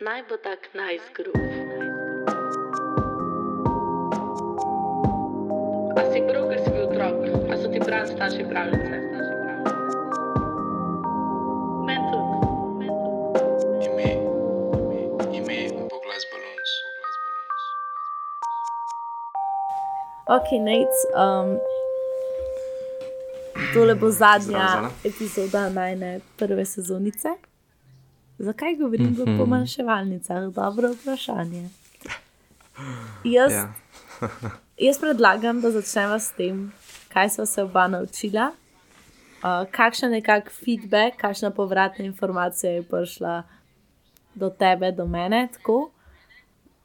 Naj bo tak najzgrub. A si prav, ker si bil otrok, a so ti pravi starši pravljice? Meni tudi. ime, ime, Boglas Balloons. Ok, Nate, um, tole bo zadnja epizoda najne prve sezonice. Zakaj govorim mm -hmm. O pomanjševalnicah? Dobro vprašanje. Jaz, Ja. jaz predlagam, da začnemo s tem, kaj smo se oba naučila, uh, kakšen je kak feedback, kakšna povratna informacija je prišla do tebe, do mene. Tako.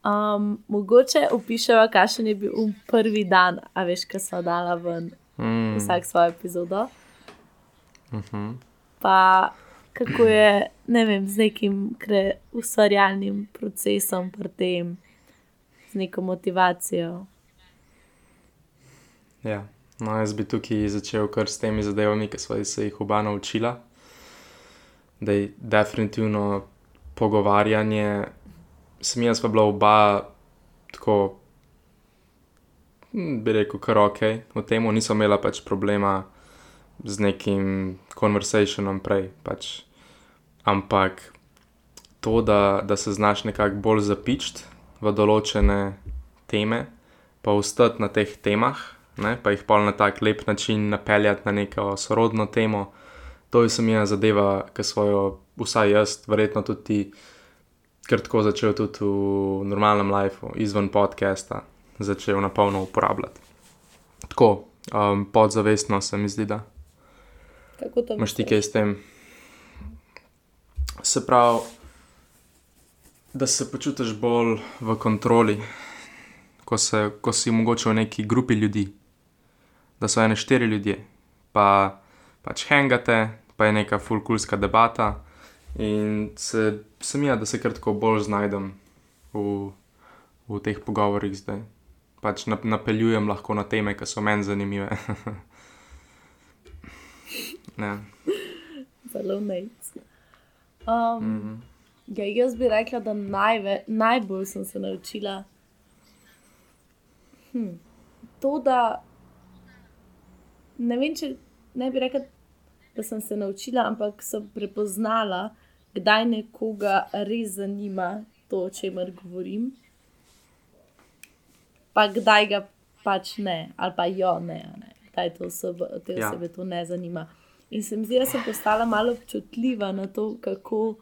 Um, mogoče opišemo, kakšen je bil um prvi dan, a veš, kaj smo dala ven, Mm, vsak svojo epizodo. mhm. Pa kako je, ne vem, z nekim ustvarjalnim procesom, pri tem, z neko motivacijo. Ja. No, jaz bi tukaj začel kar s temi zadevami, ki smo se jih oba naučila. Da je definitivno pogovarjanje, sem jaz pa bila oba tako, hm, bi rekel, kar ok, v tem nisem imela pač problema z nekim konversacionom prej. Pač. Ampak to, da, da se znaš nekako bolj zapičiti v določene teme, pa ostati na teh temah, ne, pa jih pol na tak lep način napeljati na neko sorodno temo. To je sem jaz zadeva, ki svojo, vsaj jaz, verjetno tudi ti, ker tako začel tudi v normalnem lifeu, izven podcasta, začel na polno uporabljati. Tako, um, podzavestno se mi zdi, da Kako to imaš ti misliš? kaj s tem. Se pravi, da se počutiš bolj v kontroli, ko, se, ko si mogoče v neki grupi ljudi, da so ene štiri ljudje, pa pač hengate, pa je neka fulkulska debata. In se, se mi je, da se kar tako bolj znajdem v, v teh pogovorih zdaj. Pač nap- napeljujem lahko na teme, ki so meni zanimive. ne. Zelo nec. Um, mm. -hmm. ja, jaz bi rekla, da najve, najbolj sem se naučila hm, to, da ne vem, če ne bi rekla, da sem se naučila, ampak sem prepoznala, kdaj nekoga res zanima to, o čemer govorim, pa kdaj ga pač ne, ali pa jo ne, ne. kdaj to osebe, te Ja. osebe to ne zanima. In se mi zdi, da sem postala malo občutljiva na to, kako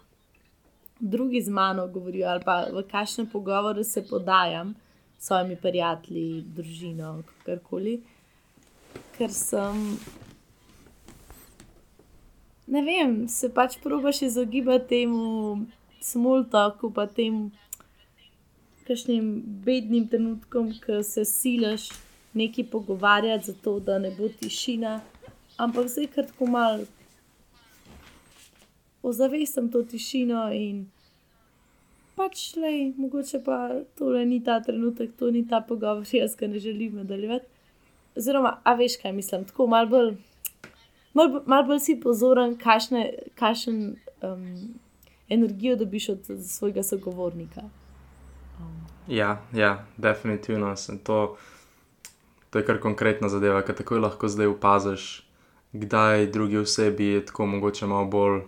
drugi z mano govorijo, ali pa v kakšne pogovore se podajam s svojimi prijatelji, družino, karkoli. Ker sem, ne vem, se pač probaš izogibati temu smoltoku, pa tem kakšnim bednim trenutkom, ko se silaš nekaj pogovarjati, zato da ne bo tišina. Ampak zdaj kar tako malo ozavestam to tišino in pač le, mogoče pa tole ni ta trenutek, to ni ta pogovor, jaz ga ne želim nadaljevati. Oziroma, a veš, kaj mislim, tako malo bolj, mal, mal bolj si pozoren, kakšen um, energijo dobiš od svojega sogovornika. Um, Ja, ja, definitivno sem to. To je kar konkretna zadeva, ki takoj lahko zdaj opaziš, kdaj drugi osebi je tako mogoče malo bolj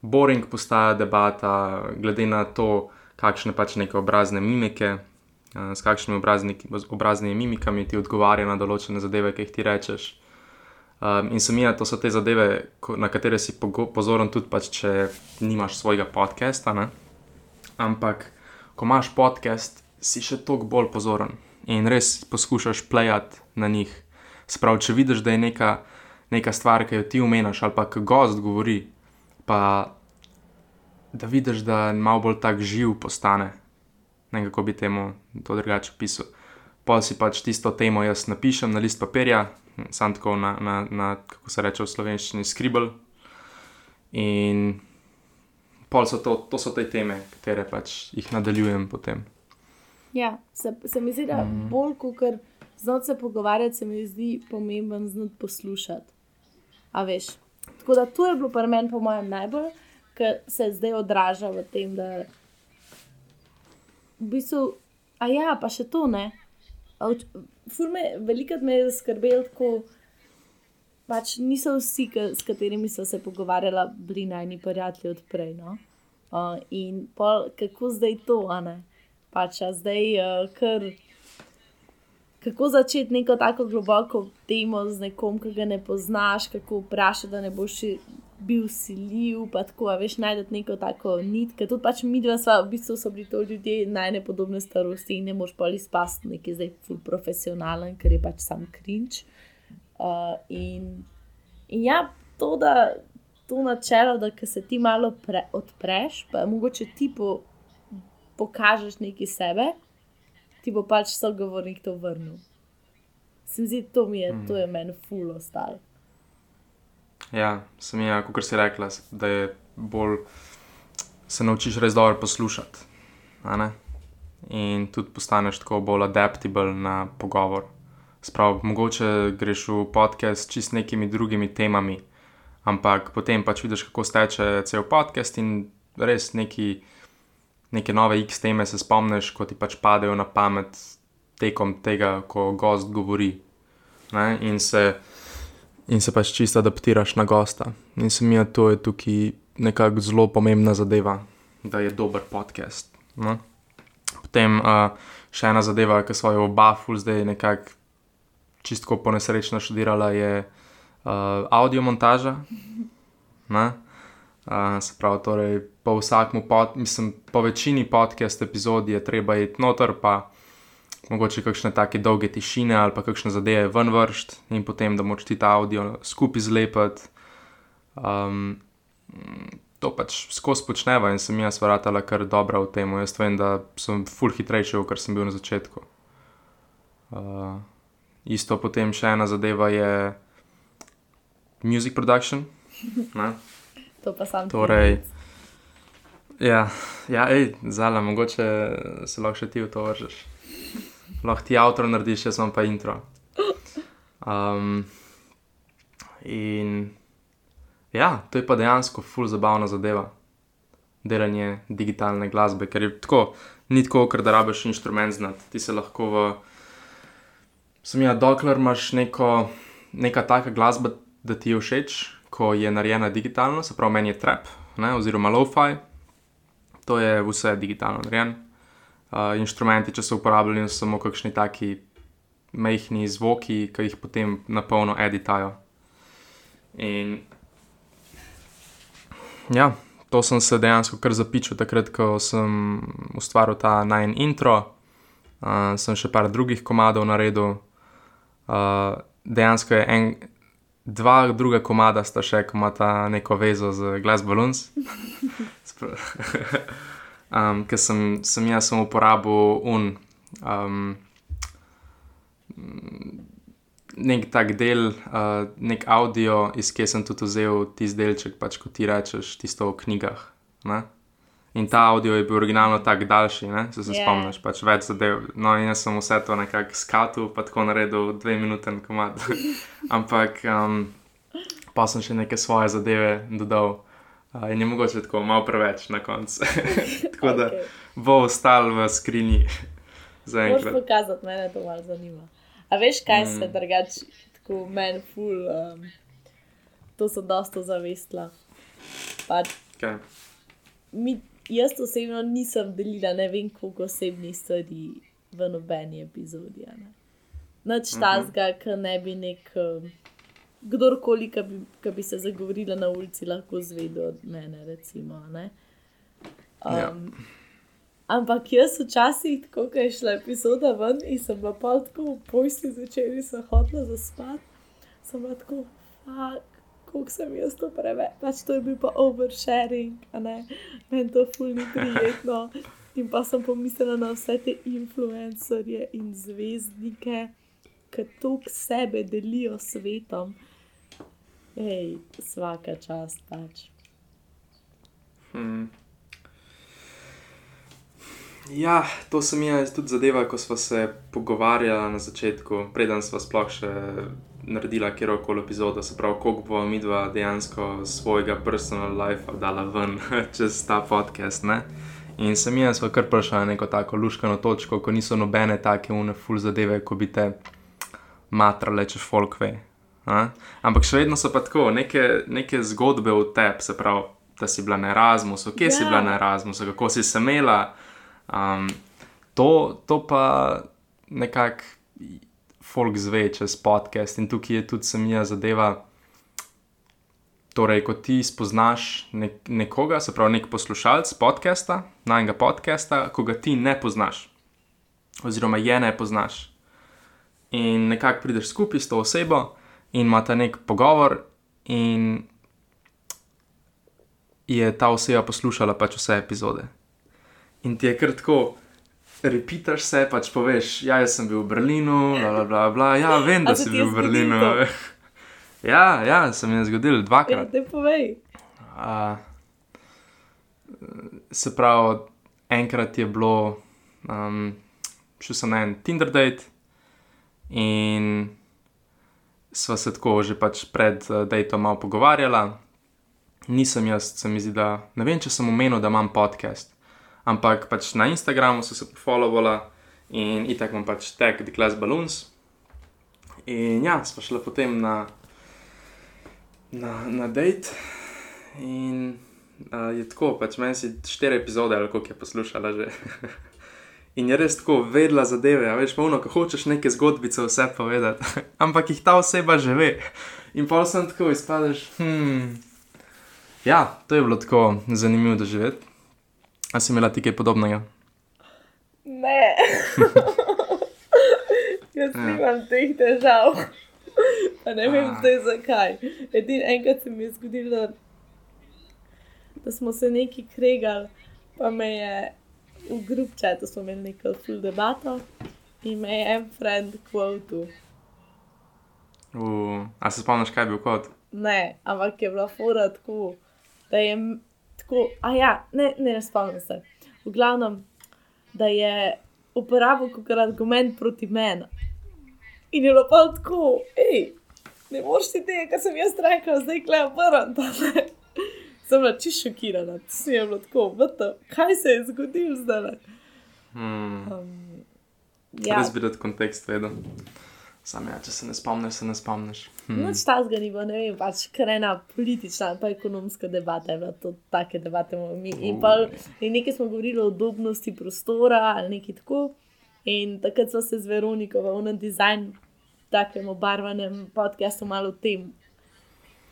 boring postaja debata, glede na to, kakšne pač neke obrazne mimike, eh, s kakšnimi obraznimi mimikami ti odgovarja na določene zadeve, ki jih ti rečeš. Um, in se mi je, to so te zadeve, na katere si pozoren tudi, pač, če nimaš svojega podcasta. Ne? Ampak, ko imaš podcast, si še toliko bolj pozoren in res poskušaš plejati na njih. Sprav, če vidiš, da je neka, neka stvar, ki jo ti umeniš, ali pa ki gost govori, pa da vidiš, da malo bolj tak živ postane. Ne vem, kako bi temu to drugače opisal. Pa si pač tisto temo jaz napišem na list papirja, sam tako na, na, na kako se reče v slovenščini, skribl. In pol so to, to so te teme, katere pač jih nadaljujem potem. Ja, se, se mi zdi, da mm. bolj kot znati se pogovarjati, se mi zdi pomemben znati poslušati. A veš. Tako da to je bilo pri meni, po mojem, najbolj, ki se zdaj odraža v tem, da v bistvu, a ja, pa še to ne. Veliko me je skrbelo, tako pač niso vsi, ki, s katerimi so se pogovarjala, bili najni prijatelji odprej. No? Uh, in pol, kako zdaj to, a ne? Pač a zdaj, uh, ker kako začeti neko tako globoko temo z nekom, ki ga ne poznaš, kako vprašati, da ne boš bil siljiv, pa tako, a veš, najdete neko tako nit, ker tudi pač mi dva sva, v bistvu so bili to ljudje najnepodobne starosti in ne moš pa ali spasti neki zdaj full profesionalen, ker je pač sam krinč. Uh, in, in ja, to, da to načelo, da se ti malo pre, odpreš, pa mogoče ti po, pokažeš nekaj sebe ti bo pač sogovornik to vrnil. Se mi zdi, to mi je, mm. to je meni fulo ostalo. Ja, sem jaz, kot si rekla, da je bolj se naučiš res dobro poslušati. In tudi postaneš tako bolj adaptable na pogovor. Sprav, mogoče greš v podcast čist nekimi drugimi temami, ampak potem pač vidiš, kako steče cel podcast in res neki neke nove X teme se spomniš, ko ti pač padejo na pamet tekom tega, ko gost govori. Ne? In se, in se pač čisto adaptiraš na gosta. In se mi je to je tukaj nekako zelo pomembna zadeva, da je dober podcast. Ne? Potem uh, še ena zadeva, ki so jo oba ful zdaj nekako čisto po nesrečno študirala, je uh, audio montaža. Ne? Se pravi, torej, po vsakmu, pod, mislim, po večini podcast epizod je treba iti noter, pa mogoče kakšne take dolge tišine ali pa kakšne zadeve ven vršt in potem, da moč ti ta audio skupaj zlepiti. Um, to pač skozi počneva in sem jaz varatala kar dobra v tem. Jaz vem, da sem full hitrejši, kot sem bil na začetku. Uh, isto potem še ena zadeva je music production. Ne? To pa sam. Torej, ja, ja ej, zala, mogoče se lahko še ti v to vržeš. Lahko ti avtor narediš, jaz sem pa intro. Um, in ja, to je pa dejansko full zabavna zadeva. Delanje digitalne glasbe, ker je tako, ni tako, ker da rabiš inštrument znati. Ti se lahko v. Sem ja, dokler imaš neko, neka taka glasba, da ti je všeč, ko je narejena digitalno, se pravi, meni je trap, ne, oziroma lo-fi, to je vse digitalno narejeno. Uh, inštrumenti, če so uporabljeni, so samo kakšni taki majhni zvoki, ki jih potem na polno editajo. In ja, to sem se dejansko kar zapičil, takrat, ko sem ustvaril ta najn intro, uh, sem še par drugih komadov naredil. Uh, dejansko je en, dva druga komada sta še, ki imata neko vezo z Glass Balloons. um, Ker sem, sem jaz samo uporabil un. Um, Nek tak del, uh, nek audio, iz kje sem tudi vzel tisti delček, pač kot ti rečeš, tisto v knjigah. Ne? In ta audio je bil originalno tako daljši, ne? se, se yeah. spomniš, pač več zadev. No, in jaz sem vse to nekako skatu, pa tako naredil dve minute komad. Ampak um, pa sem še neke svoje zadeve dodal. Uh, in je mogoče tako malo preveč na koncu. tako da okay. bo ostal v skrinji za enkrat. Moš pokazati, mene to malo zanima. A veš, kaj mm. se drugače, tako meni, ful, um, to sem dosta zavestla. Pač, okay. mi, jaz osebno nisem delila ne vem koliko osebnih stvari v nobeni epizodi. Ne? Noč tazga, uh -huh. ki ne bi nek. Um, kdorkoli, ki bi, bi se zagovorila na ulici, lahko zvedel od mene. Recimo, um, ja. Ampak jaz včasih, ko je šla epizoda ven in sem bila pa tako v pojsti, začeli so hoditi za spat, sem bila tako, fuck kako sem jaz to preveč, pač to je bil pa oversharing, meni to fulni prijetno. In pa sem pomislila na vse te influencerje in zvezdnike, ki to k sebe delijo s svetom. Hej, vsaka čast pač. Hmm. Ja, to sem jaz tudi zadeva, ko smo se pogovarjali na začetku, preden smo sploh še naredila kjerkoli epizodo, se pravi, koliko bo mi dva dejansko svojega personal life dala ven čez ta podcast. Ne? In sem jaz kar prišla na neko tako luškano točko, ko niso nobene take uneful zadeve, ko bi te matrale, če folk ve. A? Ampak še vedno so pa tako neke, neke zgodbe o tebi, se pravi, da si bila na Erasmusu, kje yeah. si Ja. bila na Erasmusu, kako si se imela. Um, to, to pa nekako folk zve čez podcast in tukaj je tudi semija zadeva. Torej, ko ti spoznaš nek nekoga, se pravi, nek poslušalec podcasta, najnega podcasta, ko ga ti ne poznaš, oziroma je ne poznaš. In nekako prideš skupaj s to osebo in imate nek pogovor, in je ta oseba poslušala pač vse epizode. In ti je kar tako, repitaš se, pač poveš, ja, jaz sem bil v Berlinu, bla, bla, bla, ja, vem, da A si bil v Berlinu. to? ja, ja, se mi je zgodilo Ja, dvakrat. te povej. Uh, se pravi, enkrat je bilo, um, šel sem na en Tinder date in sva se tako že pač pred uh, datom malo pogovarjala. Nisem jaz, se mi zdi, da ne vem, če sem omenil, da imam podcast. Ampak pač na Instagramu so se pofollovala in itak imam pač tag The Class Balloons. In ja, sva šla potem na, na, na date. In uh, je tako, pač meni si štiri epizode ali koliko je poslušala že. In je res tako vedela zadeve, a veš, polno, ko hočeš neke zgodbice vse povedati, ampak jih ta oseba že ve. In pa sem tako izpadeš. Hmm. Ja, to je bilo tako zanimivo doživeti. A si imela ti kaj podobnega? Ne. Jaz nimam teh težav. Pa ne vem zdaj zakaj. Edino enkrat se mi je zgodilo, da, da smo se neki kregali, pa me je v grup chatu smo imeli neko full debato in me je en friend quotu. Uh, a se spomniš, kaj je bil kot? Ne, ampak je bila fora tako, da je tako, a ja, ne, ne, ne spomnim se. V glavnem, da je uporabil kot argument proti meni. In je bilo tako, hej, ne moreš ti tega, kar sem jaz rekel, zdaj klej obrn. Sem bila čisto šokirana, je bilo tako, vata, kaj se je zgodilo zdaj. Hmm. Um, Ja. ja, Res bi rad kontekst vedel. Sam ja, če se ne spomniš, se ne spomniš. Hmm. Noč tazga ni bilo, ne vem, pač kar ena politična pa ekonomska debata, je bila to take debate imamo mi. In, pa, in nekaj smo govorili o udobnosti prostora ali nekaj tako. In takrat smo se z Veroniko v unem dizajnu, takem obarvanem podkastu, malo o tem,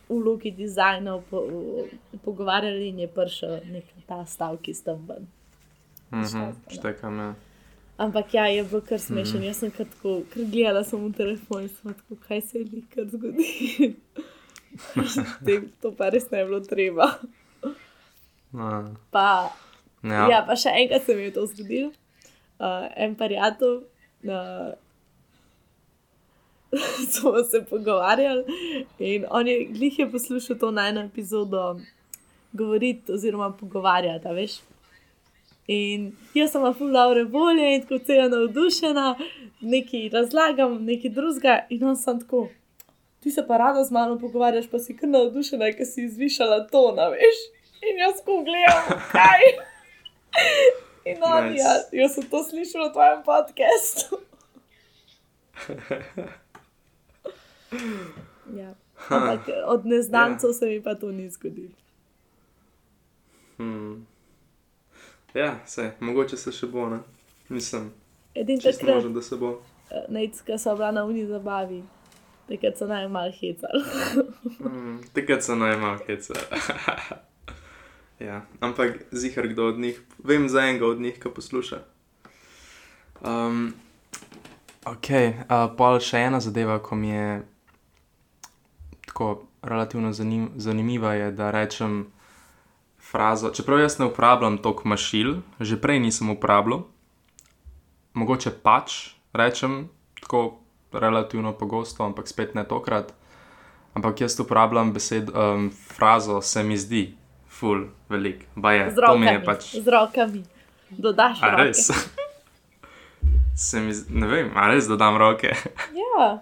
vlogi dizajna po, pogovarjali in je prišel nek ta stavek iz tam ven. Mhm, štekam, ja. Ampak ja, je bilo kar smešno. Jaz sem kar tako, ker gledala sem v telefon in sem tako, kaj se je kar zgodilo. To pa res ne je bilo treba. Ah, Pa, ja. ja. pa še enkrat se mi je to zgodilo. Uh, en prijatelj, uh, smo se pogovarjali in on je glih je poslušal to najno epizodo govoriti oziroma pogovarjati, veš. In jaz sem full laure volje in tako cela navdušena, nekaj razlagam, nekaj drugega in on sem tako. Ti se pa rado z mano pogovarjaš, pa si kar navdušena, ker si zvišala tona, veš. In jaz ko gledam, kaj. In on, Nice. nice. ja, jaz sem to slišala v tvojem podkastu. ja. Ampak od neznancev se mi pa to ni zgodilo. Hmm. Ja, se, mogoče se še bo, ne? Mislim, Edin čisto takrat, možno, da se bo. najcka so bila na uni zabavi, takrat so najmanj hecali. Hmm, takrat so najmanj hece. ja, ampak zihar kdo od njih, vem za enega od njih, ki posluša. Um, ok, uh, pa še ena zadeva, ko mi je tako relativno zanim, zanimiva, je, da rečem frazo. Čeprav jaz ne uporabljam toliko mašil, že prej nisem uporabljal, mogoče pač rečem tako relativno pogosto, ampak spet ne tokrat. Ampak jaz uporabljam besed, um, frazo, se mi zdi, ful, velik. Ba je, Z to mi je rokami, pač. z rokami. Dodaš A roke. res? se mi, z- ne vem, a res dodam roke. Ja,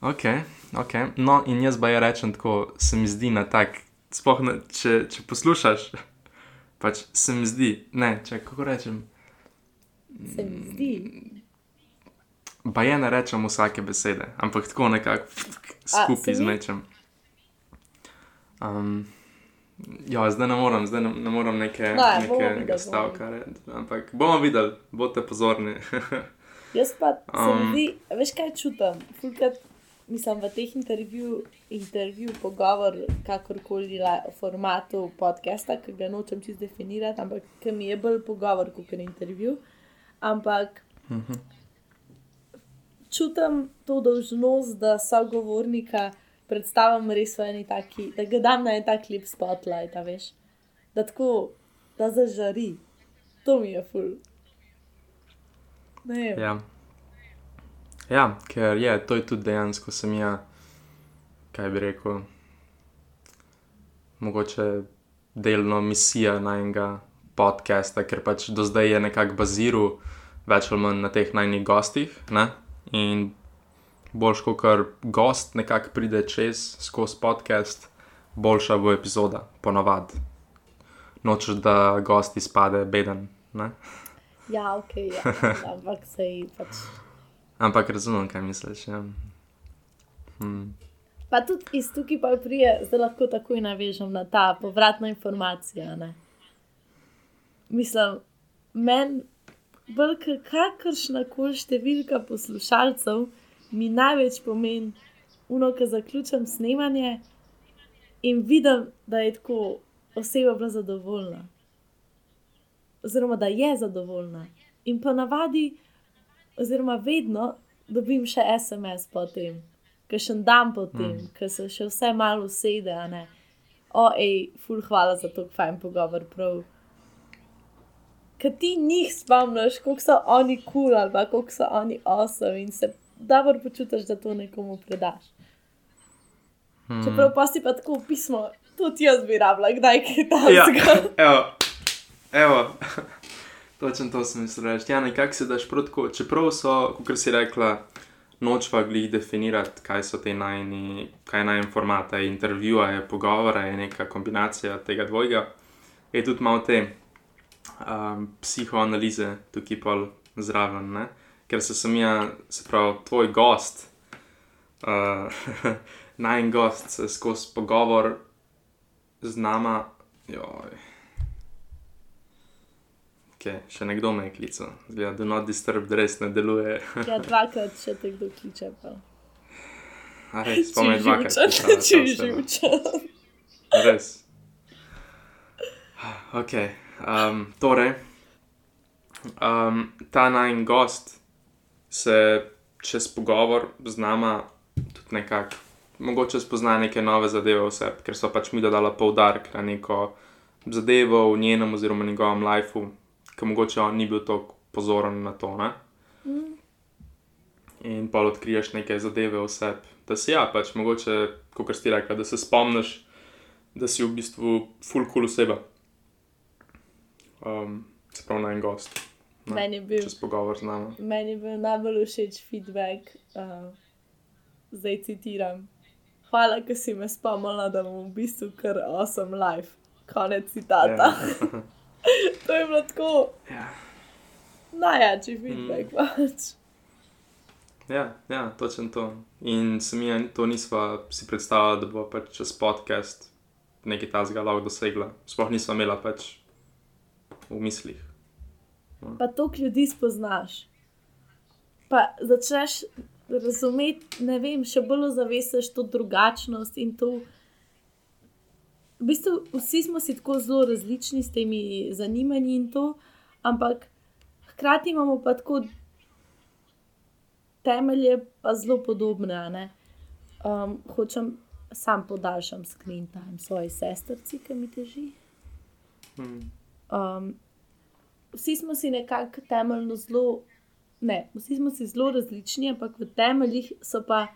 Ok, ok. No, in jaz pa je rečem tako, se mi zdi na tak, sploh ne, če, če poslušaš, pač se mi zdi, ne, če kako rečem, Se mi zdi. pa je ne rečem vsake besede, ampak tako nekako skupaj mi? zmečem. Um, ja, zdaj ne morem, zdaj ne, ne morem neke, Ne, nekega stavka reči, ampak bomo videli, bodite pozorni. Jaz pa se mi Um. zdi, veš kaj čutim. Fulkrat, mislim, v teh intervju, intervju pogovor, kakorkoli la, formatu podcasta, ki ga nočem čist definirati, ampak ki mi je bolj pogovor kot intervju. Ampak čutim to dolžnost, da sogovornika predstavim res v eni taki, da ga dam na en tak lep spotlight, a veš. Da tako, da zažari. To mi je ful. Ne vem. Ja. Ja, ker je, to je tudi dejansko sem ja, kaj bi rekel, mogoče delno misija najnega podcasta, ker pač do zdaj je nekako baziral več ali manj na teh najnih gostih. Ne? In boljš, kot kar gost nekako pride čez skozi podcast, boljša bo epizoda, ponavadi. Nočeš, da gost izpade beden. Ne? Ja, ok, ja. ampak se ji pač. Ampak razumem, kaj misliš. Ja. Hmm. Pa tudi iz tukaj pa prije, zdaj lahko takoj navežem na ta povratna informacija. Ne? Mislim, meni, bolj kakršna koli številka poslušalcev, mi največ pomeni, uno, ki zaključim snemanje in vidim, da je tako oseba bila zadovoljna. Oziroma, da je zadovoljna. In pa navadi, oziroma vedno dobim še SMS potem, ki še en dan potem, mm. ki se še vse malo usede. a ne. O, ej, ful, hvala za to fajn pogovor. Prav. Ker ti njih spomniš, kako so oni kul cool, ali kako so oni awesome in se dobro počutiš, da to nekomu predaš. Hmm. Čeprav pa si pa tako pismo, tudi jaz bi rabila, kdaj kaj Ja, takega. evo, evo. Točno to sem mislil reči. Ja, nekako se daš protko, čeprav so, kot si rekla, nočva glih definirati, kaj so te najni, kaj naj formata, je intervjuja, je neka kombinacija tega dvojega. Je tudi malo te um, psihoanalize tukaj pol zraven, ne? ker se sem ja, se pravi, tvoj gost, uh, najn gost se skozi pogovor z nama, joj. Okay, še nekdo me je klical, zgleda, do not disturb, da res ne deluje. Ja, dvakrat še te kdo kliče. Pa. A res, spomni dvakrat. Če osebo. živčen. Res. Ok, um, torej, um, ta najn gost se čez pogovor z nama tudi nekako, mogoče spozna neke nove zadeve vse, ker so pač mi dodala poudarek na neko zadevo v njenem oziroma njegovem lifeu, ki mogoče on ni bil tako pozoren na to. Ne? In pa odkriješ neke zadeve vse, da si ja, pač mogoče, kot si rekla, da se spomniš, da si v bistvu full cool oseba. Um, se pravi, na en gost. Ne, Meni je bil, Čez pogovor z nami. meni je bil najbolj všeč feedback, uh, zdaj citiram. Hvala, ker si me spomnila, da bom v bistvu kar awesome life. Konec citata. Ja. to je bilo tako Ja. najjači feedback. Mm. Pač. Ja, ja, točno to. In se mi je to nisva si predstavljala, da bo pač čez podcast nekaj tazga lahko dosegla. Sploh nisva imela pač v mislih. Pa to ljudi spoznaš. Pa začneš razumeti, ne vem, še bolj ozavestiš to drugačnost in to. V bistvu vsi smo si tako zelo različni s temi zanimanji in to, ampak hkrati imamo pa tako temelje, pa zelo podobne. Um, hočem sam podaljšam screen time svoji sestrci, ki mi teži. Um, vsi smo si nekako temeljno zelo, ne, vsi smo si zelo različni, ampak v temeljih so pa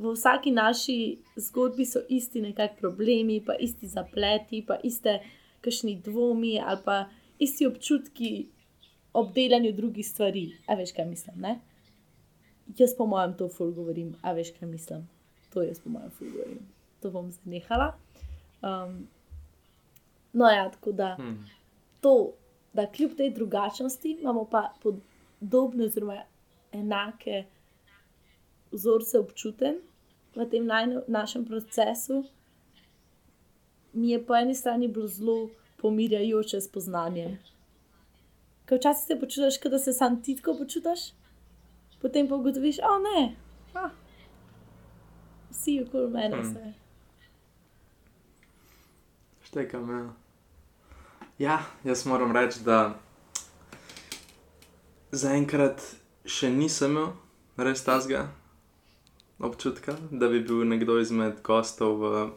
v vsaki naši zgodbi so isti nekakšni problemi, pa isti zapleti, pa iste kakšni dvomi ali pa isti občutki ob delanju drugih stvari. A veš, kaj mislim? Ne? jaz po mojem to ful govorim, a veš, kaj mislim. To jaz po mojem ful govorim. To bom zanehala. Um, no, ja, tako da Hmm. to, da kljub tej drugačnosti imamo pa podobne, oziroma enake vzorce občuten v tem naj, našem procesu, mi je po eni strani bilo zelo pomirjajoče spoznanje. Ker včasih se počutiš, da se sam ti tako počutiš, potem pa ugotoviš, da ne, ah, vsi okoli mene Hmm. se. Štekam, ja. Ja, jaz moram reči, da zaenkrat še nisem imel res tazga občutka, da bi bil nekdo izmed gostov, v,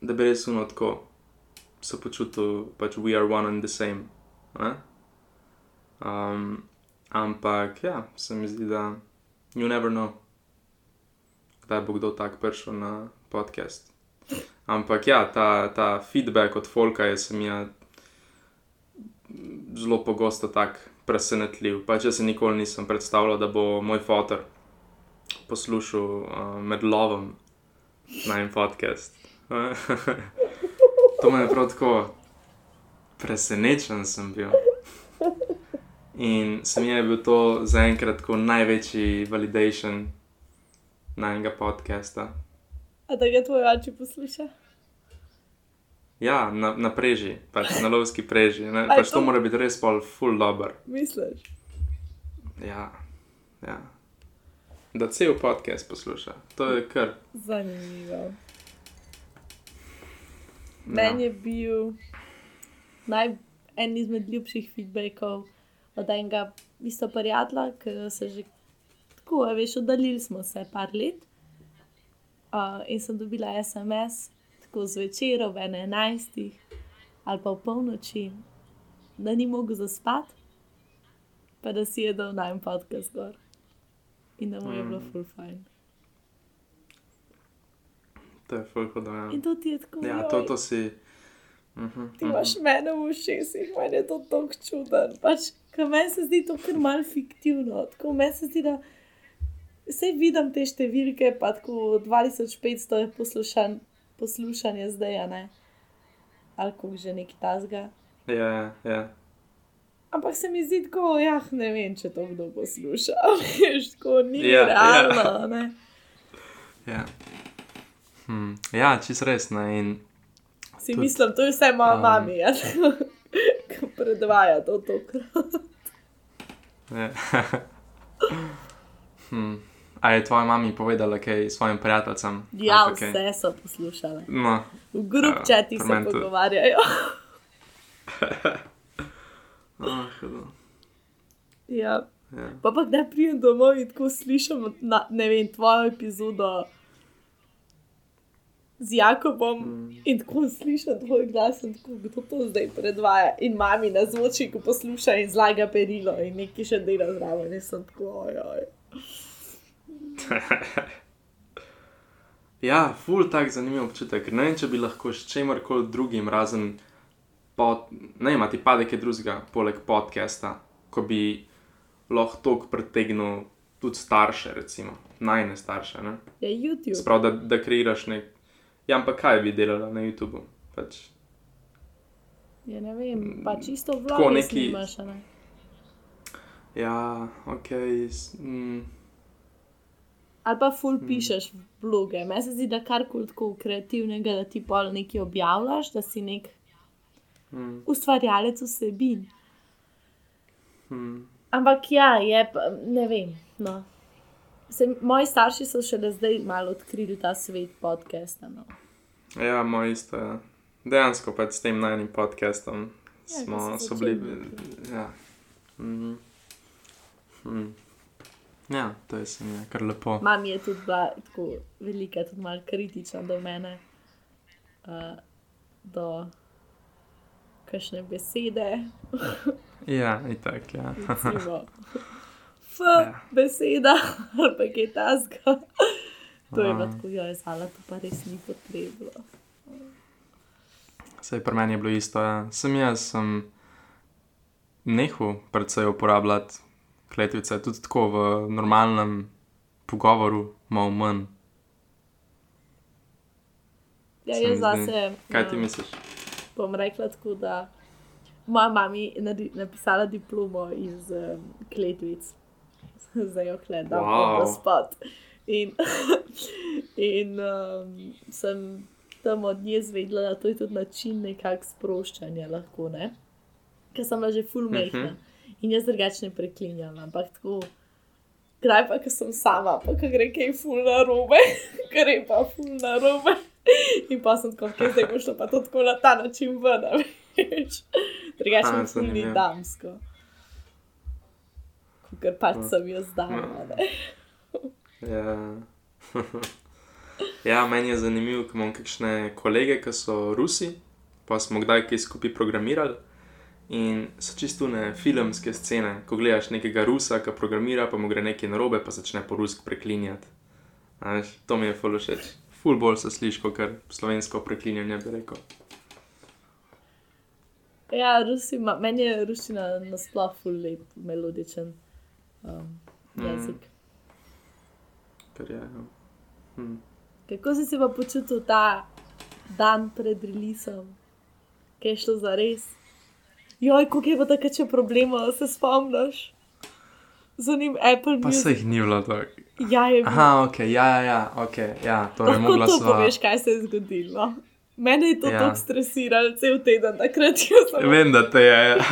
da bi res uno tako se počutil, pač we are one and the same. Ne? Um, ampak ja, se mi zdi, da you never know, kdaj bo kdo tak prišel na podcast. Ampak ja, ta, ta feedback od Folka je se mi je zelo pogosto tak presenetljiv. Pač jaz se nikoli nisem predstavljal, da bo moj fotor poslušal uh, med lovom na en podcast. to me je prav tako presenečen sem bil. In se mi je bil to zaenkrat največji validation najnega podcasta. A da ga tvoj oči posluša? Ja, na, na preži, pač na lovski preži. Ne? Pač to to- mora biti res pol full dober. Misliš? Ja, ja. Da cel podcast posluša. To je kar. Zanimivo. Ja. Meni je bil naj, en izmed ljubših feedbackov od enega isto prijatelja, ki se že tako, veš, oddaljili smo se par let. Uh, in sem dobila SMS, tako zvečer ob 11 ali pa v polnoči, da ni mogel zaspati, pa da si je dal naj podcast gor. In da mu je bilo Mm. full fajn. To je full hudo. Ja, In to ti je tako. ja to, to si. Mhm, Ti mhm. imaš mene v ušesih, meni je to tako čuden. Pač, ker meni se zdi to kar mal fiktivno. Tako meni se zdi, da vse vidim te številke, pa tako 2500 je poslušan, poslušanje zdaj, ne. Ali kako že neki tasga. Ja, ja, ja. Ampak se mi zdi tako, ja, ne vem, če to kdo posluša. Veš, tako ni Ja, ja. realno, ne. Ja, hm. ja čist res. Ne? In Si Tudi- mislim, to je vse moja Um. mami, ja. ki predvaja to tokrat. Ja. hm. A je tvoja mama povedala kaj svojim prijateljem? Ja, Ali kaj? vse so poslušale. No, V grup Ja, čati pri se pogovarjajo. Oh, hudo. ja. Ja. Pa pa kdaj pridem domov in tako slišim, na, ne vem, tvojo epizodo z Jakobom Mm. in tako slišim tvoj glas in tako, kdo to zdaj predvaja. In mami na zvočiku posluša in zlaga perilo in nekaj še dela zraven. In sem tako, ojoj. Ja, ful tak zanimiv občutek. Ne vem, če bi lahko s čemarkoli drugim, razen pod, ne vem, ti pade kaj drugega, poleg podcasta, ko bi lahko tok pritegnil tudi starše, recimo, najne starše. Ne? Je YouTube. Sprav, da, da kreiraš nek. Ja, ampak kaj bi delala na YouTubu? Pač, Je ne vem, pa čisto Tako vlogo neki- snimaš, ne. ja, ok. Mm, Ali pa ful Hmm. pišeš vloge. Meni se zdi, da karkoli tako kreativnega, da ti pol nekaj objavljaš, da si nek mm, ustvarjalec vsebin. mm. Ampak ja, je ne vem. No. Se, moji starši so šele zdaj malo odkrili ta svet podcasta. No. Ja, moj isto. Ja. Dejansko pač s tem najnim podcastom Ja, smo so bili. Ja. Mm. Mm. ja, to je se mi je kar lepo. Mami je tudi bila tako velika, tudi malo kritična do mene, uh, do kakšne besede. Ja, itak, ja. recimo, F, Ja. beseda ali pa kaj tasga. To je bilo tako, jo je zala, to pa res ni potrebno. Sej pri meni je bilo isto. Ja. Sem jaz sem nehal predvsej uporabljati kletvice, tudi tako v normalnem pogovoru, malo manj. Ja, jaz zase. Kaj ti um, misliš? Bom rekla tako, da moja mama je napisala diplomo iz um, kletvic, zdaj jo gledam, Wow. spot. In, in um, sem tam od nje zvedela, da to je tudi način nekakšnega sproščanja, lahko ne. Ker sem bila že full Mhm. in jaz drugače ne preklinjam, ampak tako. Kdaj pa, ko sem sama, pa ko gre kaj ful na robe, gre pa ful na robe. In pa sem tako, kaj zdaj bo šlo pa to tako na ta način ven, veš. Drugače mi ni damsko. Ker pač Ja. sem jaz dama, ne. Ja. ja, meni je zanimivo, ker imam kakšne kolege, ki so Rusi, pa smo kdaj kaj skupaj programirali. In so čisto ne filmske scene, ko gledaš nekega Rusa, ki programira, pa mu gre nekaj narobe, pa začne po rusk preklinjati. To mi je ful všeč. Ful bolj se sliši, kot slovensko preklinjanje bi rekel. Ja, Rusi, ima- meni je ruščina nasploh ful lep, melodičen um, Mm. jezik. Ker je, ja. hm. Kako si se pa počutil ta dan pred releasom, kaj je šlo za res? Joj, koliko je pa tako če problema, se spomniš? Z njim Apple Pa Music. se jih ni bilo tako. Ja, je bil. Aha, ok, ja, ja, ja, ok, ja, to je Lahko to sva. poveš, kaj se je zgodilo. Mene je to Ja. tako stresiralo, cel teden, takrat jaz sem. Vem, da te je. Ja.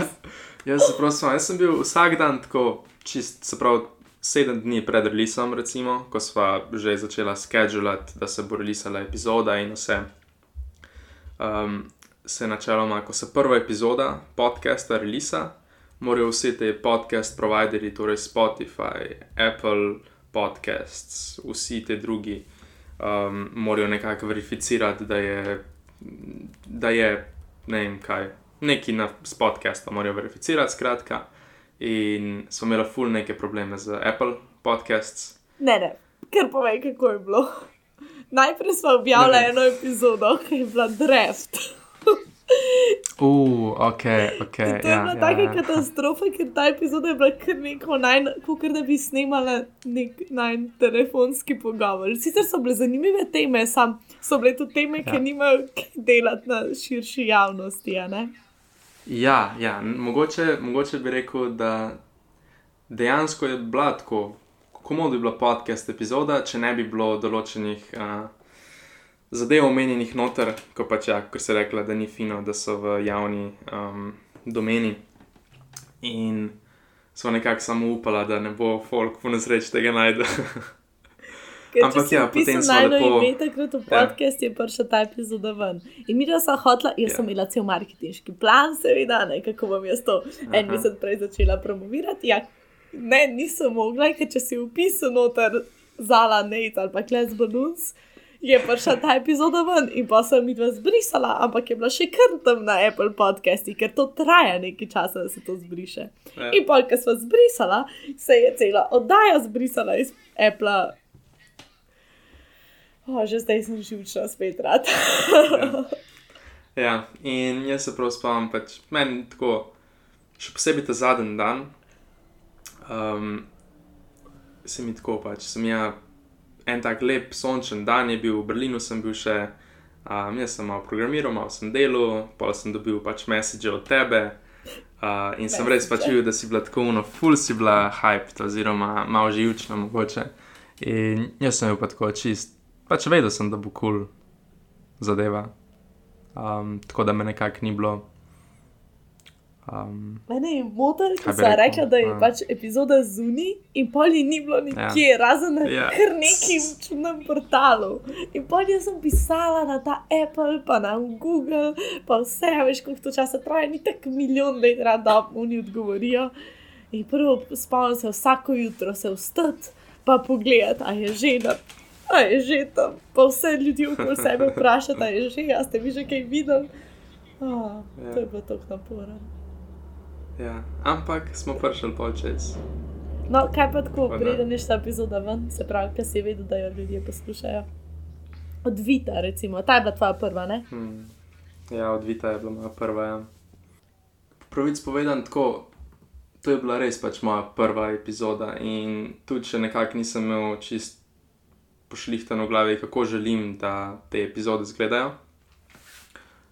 Jaz, spomnim, jaz sem bil vsak dan tako, čist, se pravi, sedem dni pred releasom, recimo, ko sva že začela schedulati, da se bo releasala epizoda in vse. Um, se načeloma, ko se prva epizoda podcasta releasa, morajo vsi ti podcast providerji, torej Spotify, Apple podcasts, vsi ti drugi, um, morajo nekako verificirati, da je, da je ne vem kaj, neki na, s podcastom morajo verificirati, skratka. In smo imeli ful neke probleme z Apple podcasts. Ne, ne, ker povej, kako je bilo. Najprej smo objavili eno epizodo, ki je bila draft. Uf, ok, ok. In to je ja, bila ja, taka ja. katastrofa, ker ta epizoda je bila kar neko naj, kot da bi snimala nek naj telefonski pogovor. Sicer so bile zanimive teme, sam so bile tudi teme, Ja. ki nimajo delati na širši javnosti. Ja, ja n- mogoče, mogoče bi rekel, da dejansko je bila tako, komu bi bila podcast epizoda, če ne bi bilo določenih uh, zadev omenjenih noter, ko pač ja, ker se rekla, da ni fino, da so v javni um, domeni. In smo nekako samo upala, da ne bo folk po nesreči tega najde. Ker Ampak ja, ja, potem smo lepo- ime takrat v Ja. podcast, je prišla ta epizoda ven. In mi smo hotla, jaz Ja. sem imela cel marketinški plan, seveda, ne, kako bom jaz to en Aha. mesec prej začela promovirati. Ja, ne, nisem mogla, ker če si upisal noter zala Nate ali pa Kles Balloons, je prišla ta epizoda ven in pa sem jih zbrisala, ampak je bila še kar tam na Apple podcasti, ker to traja nekaj časa, da se to zbriše. Ja. In pol, ko smo zbrisala, se je cela oddaja zbrisala iz Apple. O, že zdaj sem živčna spet rad. Ja, in jaz se prav spomnim, pač meni tako, še posebej ta zadnji dan, um, se mi tako pač, sem ja, en tak lep sončen dan je bil, v Berlinu sem bil še, um, jaz sem malo programiral, malo sem delal, pa sem dobil pač message od tebe. Uh, in sem res pač videl, da si bila tako uno, ful si bila hyped, oziroma malo živčna mogoče. In jaz sem bil pa tako čist, pač vedel sem, da bo kul cool zadeva. Um, tako da me nekako ni bilo. Um, Mene je ker bi sem rekla, da je Ja. pač epizoda zunaj in pol je ni bilo nikjer, ja. razen na Ja. ja. kar nekim čudnem portalu. In pol jaz sem pisala na ta Apple, pa na Google, pa vse, veš, koliko to časa traja, ni tako milijon let, da oni odgovorijo. In prvo spomnim se vsako jutro se vstati, pa pogledati, a je že na. A je že tam, pa vse ljudi okoli sebe vprašati, a je že, a ste vi že kaj videli. Oh, Ja. to je bilo tako naporno. Ja. Ampak smo prišli pol čez. No, kaj pa tako, preden je šla epizoda ven, se pravi, kaj si vedel, da jo ljudje poslušajo. Od Vita, recimo, ta je bila tvoja prva, ne? Hmm. Ja, odvita je bila moja prva. Ja. Po pravici povedan, tako, to je bila res pač moja prva epizoda in tudi če nekako nisem imel čist pošlihtano v glavi, kako želim, da te epizode izgledajo.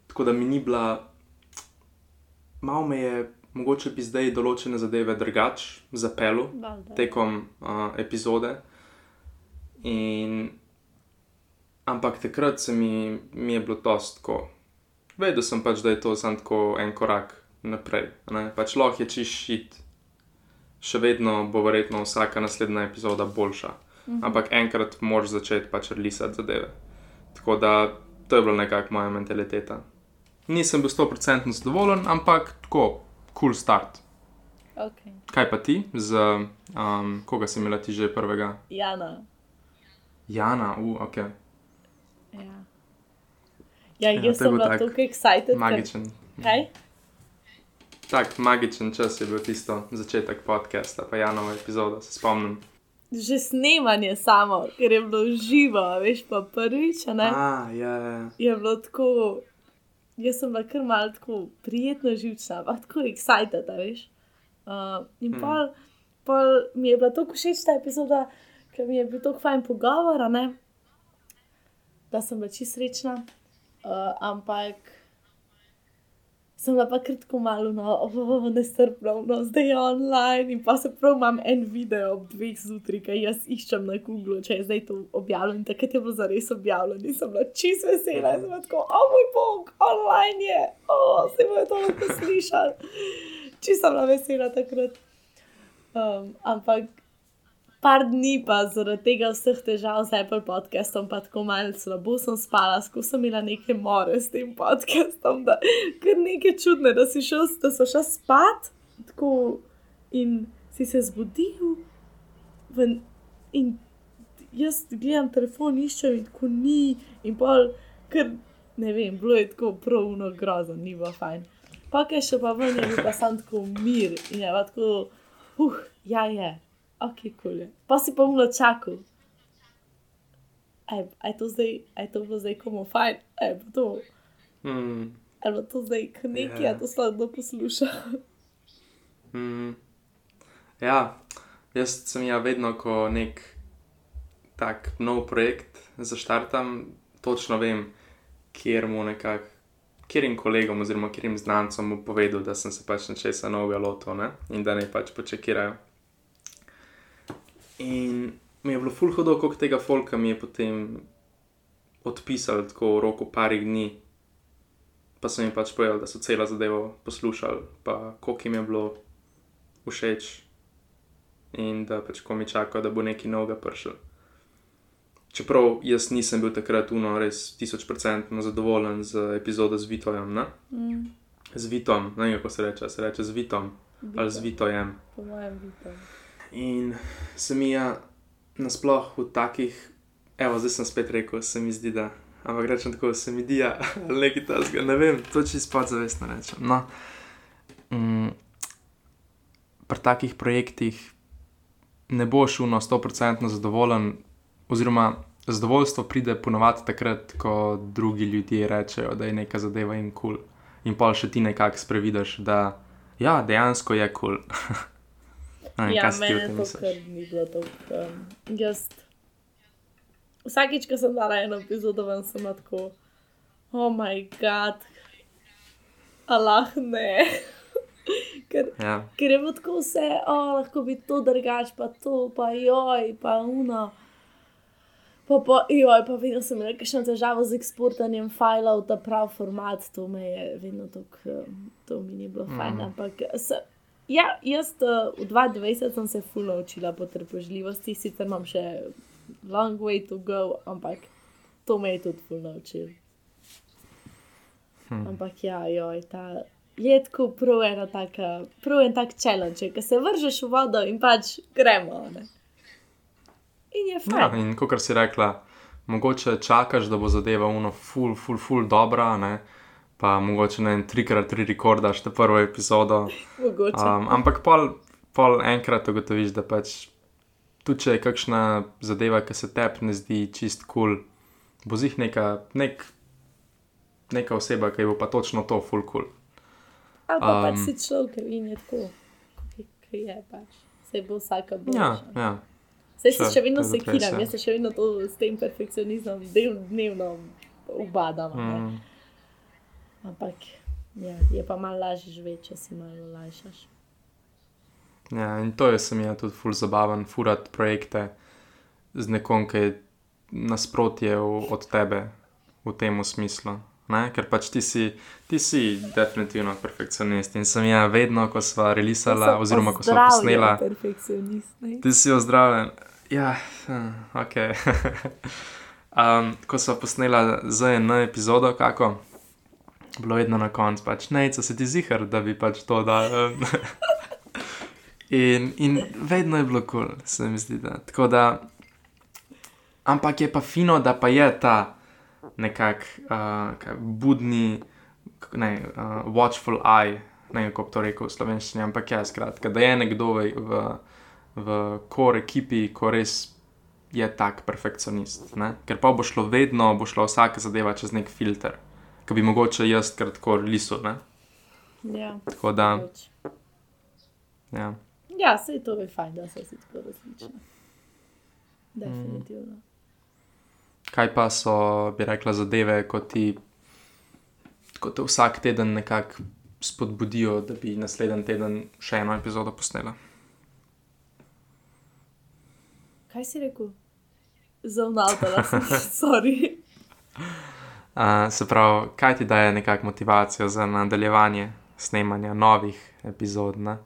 Tako da mi ni bila, malo me je, mogoče bi zdaj določene zadeve drugače zapeljal tekom uh, epizode. In, ampak takrat se mi, mi je bilo to tako. Vedel sem pač, da je to samo tako en korak naprej. Ne? Pač lahko je čist šit, še vedno bo verjetno vsaka naslednja epizoda boljša. Mhm. Ampak enkrat moraš začeti pač risati zadeve. Tako da to je bila nekako moja mentaliteta. Nisem bil 100% zadovoljen, ampak tako, cool start. Okay. Kaj pa ti, z um, koga si imela ti že prvega? Jana. Jana, uh, ok, Ja, ja Ja, jaz sem bil bila tako excited. magičen. Kaj? Tak magičen čas je bil tisto začetek podcasta, pa Janova epizoda, se spomnim. Že snemanje samo, ker je bilo živo, veš pa prvič, ne? A, ja, ja. je bilo tako. Jaz sem bila kar malo tako prijetno živčna, ampak tako excited, a veš. Uh, in Hmm. pol, pol mi je bila tako všeč ta epizoda, ker mi je bil tako fajn pogovor, ne? da sem bila čisto srečna. Uh, ampak sem bila pa kratko malo no, oh, nestrpna, no, zdaj je online in pa se prav imam en video ob dveh zjutraj, ki jaz iščem na Google, če je zdaj to objavljeno. In takrat je bilo zares objavljeno in sem bila čisto vesela in sem bila tako, o moj bog, online je, o, se bojo to lahko slišali. Čisto sem bila vesela takrat. Um, ampak par dni pa zaradi tega vseh težav z Apple podcastom, pa tako malo slabo sem spala, skozi sem imela neke more s tem podcastom, da kar nekaj čudne, da si šel, da so šel spat tako in si se zbudil. ven- In jaz gledam telefon, iščem in tako ni, in pol, ker ne vem, bilo je tako pravno grozno, ni bilo fajn. Pa kaj še pa ven, je bil pa sam tako mir in je pa tako, uh, ja je, ok, kul je. Pa si pa umno čakal. Aj, aj to zdaj, aj to bilo zdaj komu fajn, aj bo to, Mm, aj bo to zdaj k neki, Ja. yeah. to sploh kdo posluša. mm. Ja, jaz sem ja vedno, ko nek tak nov projekt zaštartam, točno vem, kjer mu nekako. Kjerim kolegom oziroma kjerim znancem povedal, da sem se pač nečesa novega lotil ne? in da ne pač počakirajo. In mi je bilo ful hudo, koliko tega folka mi je potem odpisal tako v roku parih dni. Pa so mi pač povedali, da so celo zadevo poslušali, pa koliko jim je bilo všeč in da pač ko mi čakajo, da bo nekaj novega prišel. Čeprav jaz nisem bil takrat uno res tisočprocentno zadovoljen z epizodo z Vitojem, ne? Mm, Z Vitom, ne vem kako se reče, se reče z Vitom ali z Vitojem. Po mojem vidim. In se mi je nasploh v takih, evo, zdaj sem spet rekel, se mi zdi, da, ampak rečem tako, se mi zdi, ja, ali nekaj tasga, ne vem, to čisto podzavestno rečem. No, mm, pri takih projektih ne boš uno 100% zadovoljen, oziroma zadovoljstvo pride ponovadi takrat, ko drugi ljudje rečejo, da je neka zadeva jim kul. Cool. In pa še ti nekako sprevidaš, da ja, dejansko je kul. Cool. Ja, o meni to kar ni bilo tako. Um, jaz, vsakič, ko sem dala eno epizodo, sem tako, oh moj bog, Allah ne. ker, Ja. ker je bilo tako vse, oh, lahko bi to drugač, pa to, pa joj, pa uno. Pa, pa, joj, pa vedno sem imela kakšno težavo z eksportanjem filov v ta prav format, to me je vedno tako, to mi ni bilo fajn. Mhm. Ampak se, ja, jaz uh, v 22 sem se fulno naučila potrpežljivosti, sicer imam še long way to go, ampak to me je tudi fulno naučil. Hm. Ampak ja, joj, ta je tako prav ena taka, prav en tak challenge, ki se vržeš v vodo in pač gremo. Ne? In je Ja, fajn. in kot si rekla, mogoče čakaš, da bo zadeva uno ful, ful, ful dobra, ne? Pa mogoče ne en trikrat tri rekordaš te prvo epizodo. Mogoče. Um, ampak pol, pol enkrat ugotoviš, da pač tudi če je kakšna zadeva, ki se tebi ne zdi čist kul, cool, bo zih neka, nek, neka oseba, ki bo pa točno to ful kul. Cool. Ali pa pač um, si človek in je tako, ki je pač. Se bo vsaka bolj. Ja, ja. Saj se še vedno sekiram, ja. jaz se še vedno to s tem perfekcionizmom del, dnevno ubadam. Mm. Mm, Ampak ja, je pa malo lažje živeti, če si malo lajšaš. ja, in to je se mi je tudi ful zabaven, furati projekte z nekom, ki je nasprotje v- od tebe v tem smislu. Ne? Ker pač ti si, ti si definitivno perfekcionist in sem ja vedno, ko sva relisala, oziroma ko sva posnela, Perfekcionist. Ne? Ti si ozdravljen. Ja, hm, ok. um, ko smo posnela za eno epizodo, kako bilo vedno na koncu, pač neca se ti zihar, da bi pač to dal. um. in, in vedno je bilo kul, cool, se mi zdi. Da. Tako da, ampak je pa fino, da pa je ta nekak uh, budni, k- ne, uh, watchful eye, ne vem, kako bi to rekel v slovenščini, ampak ja, skratka, da je nekdo v, v, v kor ekipi, ko res je tak perfekcionist. Ne? Ker pa bo šlo vedno, bo šla vsaka zadeva čez nek filter, ki bi mogoče jaz kratko liso. Ne? Ja, Tako da, pač. ja. ja se je to je fajn, da so si tako različni. Definitivno. Kaj pa so, bi rekla, zadeve, ko ti, ko te vsak teden nekako spodbudijo, da bi naslednji teden še eno epizodo posnela? Kaj si rekel? Zavnavdala sem, sorry. Se pravi, kaj ti daje nekakšno motivacijo za nadaljevanje snemanja novih epizod? Ne?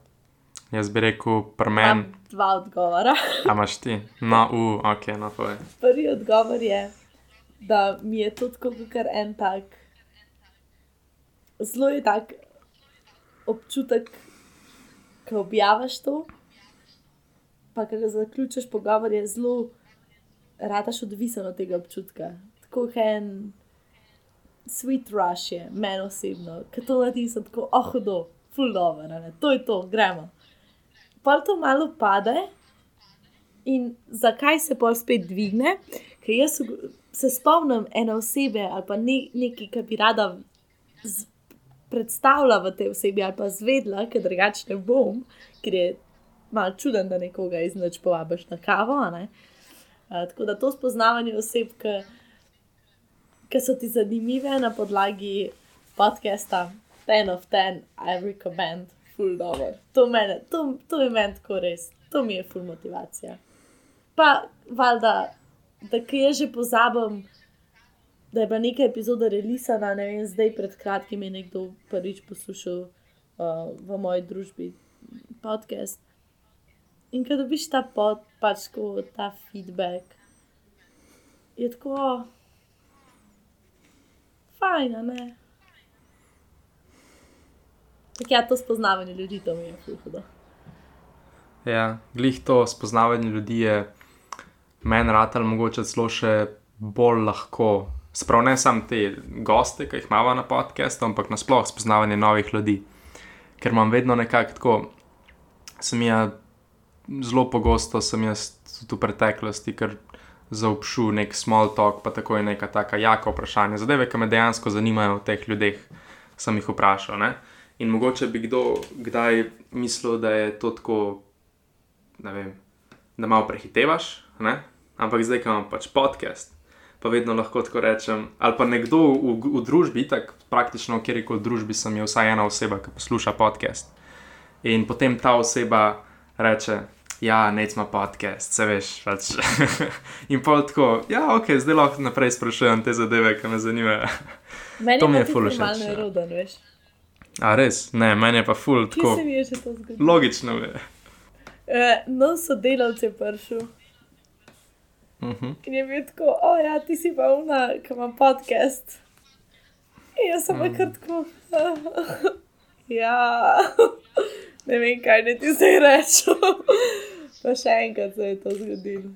Jaz bi rekel, premen, Imam dva odgovora. a imaš ti? No, uh, ok, no, povej. Prvi odgovor je, da mi je to tako kot en tak, zelo je tak občutek, ko objaviš to, pa ko ga zaključiš pogovor, je zelo, rataš odvisen od tega občutka. Tako kot en sweet rush je, meni osebno, ki to naredim, sem tako, oh, hudo, full dobro, ne, to je to, gremo. Pa to malo pade, In zakaj se pa spet dvigne? Ker jaz se spomnim ene osebe ali pa ne, nekaj, kar bi rada z, predstavila v tej osebi ali pa zvedla, ker drugače ne bom, ker je malo čuden, da nekoga iz noč povabiš na kavo. ne. A, tako da to spoznavanje oseb, ki, ki so ti zanimive na podlagi podcasta 10 of 10, I recommend, full dobro. To, mene, to, to je meni tako res, to mi je full motivacija. Pa, valjda, da ki je že pozabim, da je bila neka epizoda relisana, ne vem, zdaj pred kratkim je nekdo prvič poslušal uh, v moji družbi podcast. In ko dobiš ta pod, pač ko ta feedback, je tako, fajn, a ne. Tako ja, to spoznavanje ljudi, to mi je hudo. Ja, glih to spoznavanje ljudi je meni ratelj mogoče celo še bolj lahko. Sprav ne samo te goste, ki jih imamo na podkastu, ampak nasploh spoznavanje novih ljudi. Ker imam vedno nekako tako, sem jaz zelo pogosto, sem jaz tudi v preteklosti, ker zaupšu nek small talk, pa tako je neka taka jaka vprašanja. Zadeve, ki me dejansko zanimajo o teh ljudeh, sem jih vprašal. Ne? In mogoče bi kdo kdaj mislil, da je to tako vem, da malo prehitevaš, ne? ampak zdaj, ko imam pač podcast, pa vedno lahko tako rečem, ali pa nekdo v, v družbi, tako praktično v kjerkoli družbi sem je vsaj ena oseba, ki posluša podcast. In potem ta oseba reče, ja, nec ima podcast, se veš. Pač. In pa tako, ja, ok, zdaj lahko naprej sprašujem te zadeve, ki me zanimajo. Meni To mi je ful všeč, malo ja. neroden, veš. A res, ne, meni je pa ful Kje tako. je? Logično je. Uh, no, sodelavci je prišel Uh -huh. in je bil tako, o ja, ti si pa uma, ki ima podcast. In jaz sem pa kar tako, ja, ne vem, kaj ne ti zdaj rečem. pa še enkrat se je to zgodilo.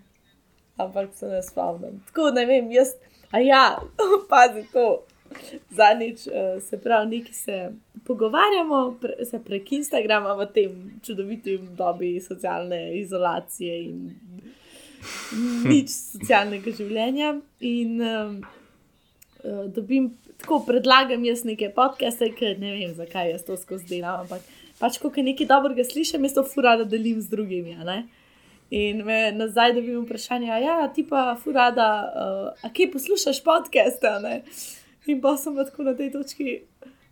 Ampak se ne spomnim. Tako ne vem, jaz, a ja, pazi to. Zadnjič, uh, se pravi, neki se pogovarjamo, pre, se prek Instagrama v tem čudovitem dobi socialne izolacije in nič socialnega življenja. In um, dobim, tako predlagam jaz neke podcaste, ker ne vem, zakaj jaz to skozi delam, ampak pač, ko nekaj dobrega slišim, jaz to furada delim z drugimi. In me nazaj dobim vprašanje, a ja, ti pa furada, uh, a kje poslušaš podcaste? In pa sem pa tako na tej točki.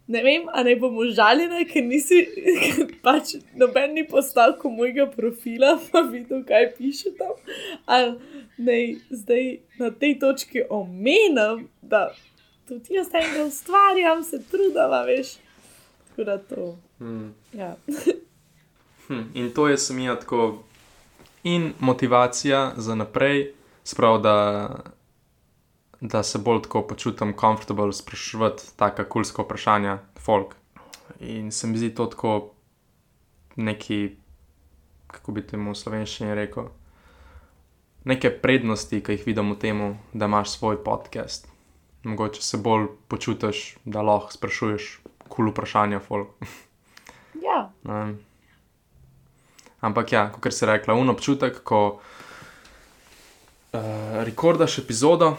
Ne vem, ali bom užaljena, ker nisi, pač noben ni postavil mojega profila, pa videl, kaj piše tam. Ali naj zdaj na tej točki omenim, da tudi jaz enega ustvarjam, se trudim, veš. Tako da to. Hmm. Ja. Hm, in to je semija tako in motivacija za naprej, sprav da, da se bolj tako počutim komfortabel sprašovati taka kulska vprašanja, folk. In se mi zdi to tako neki, kako bi temu v slovenščini rekel, neke prednosti, ki jih vidim v tem, da imaš svoj podcast. Mogoče se bolj počutiš, da lahko sprašuješ kul cool vprašanja, folk. ja, Um, ampak ja, kot si rekla, un občutek, ko uh, rekordaš epizodo,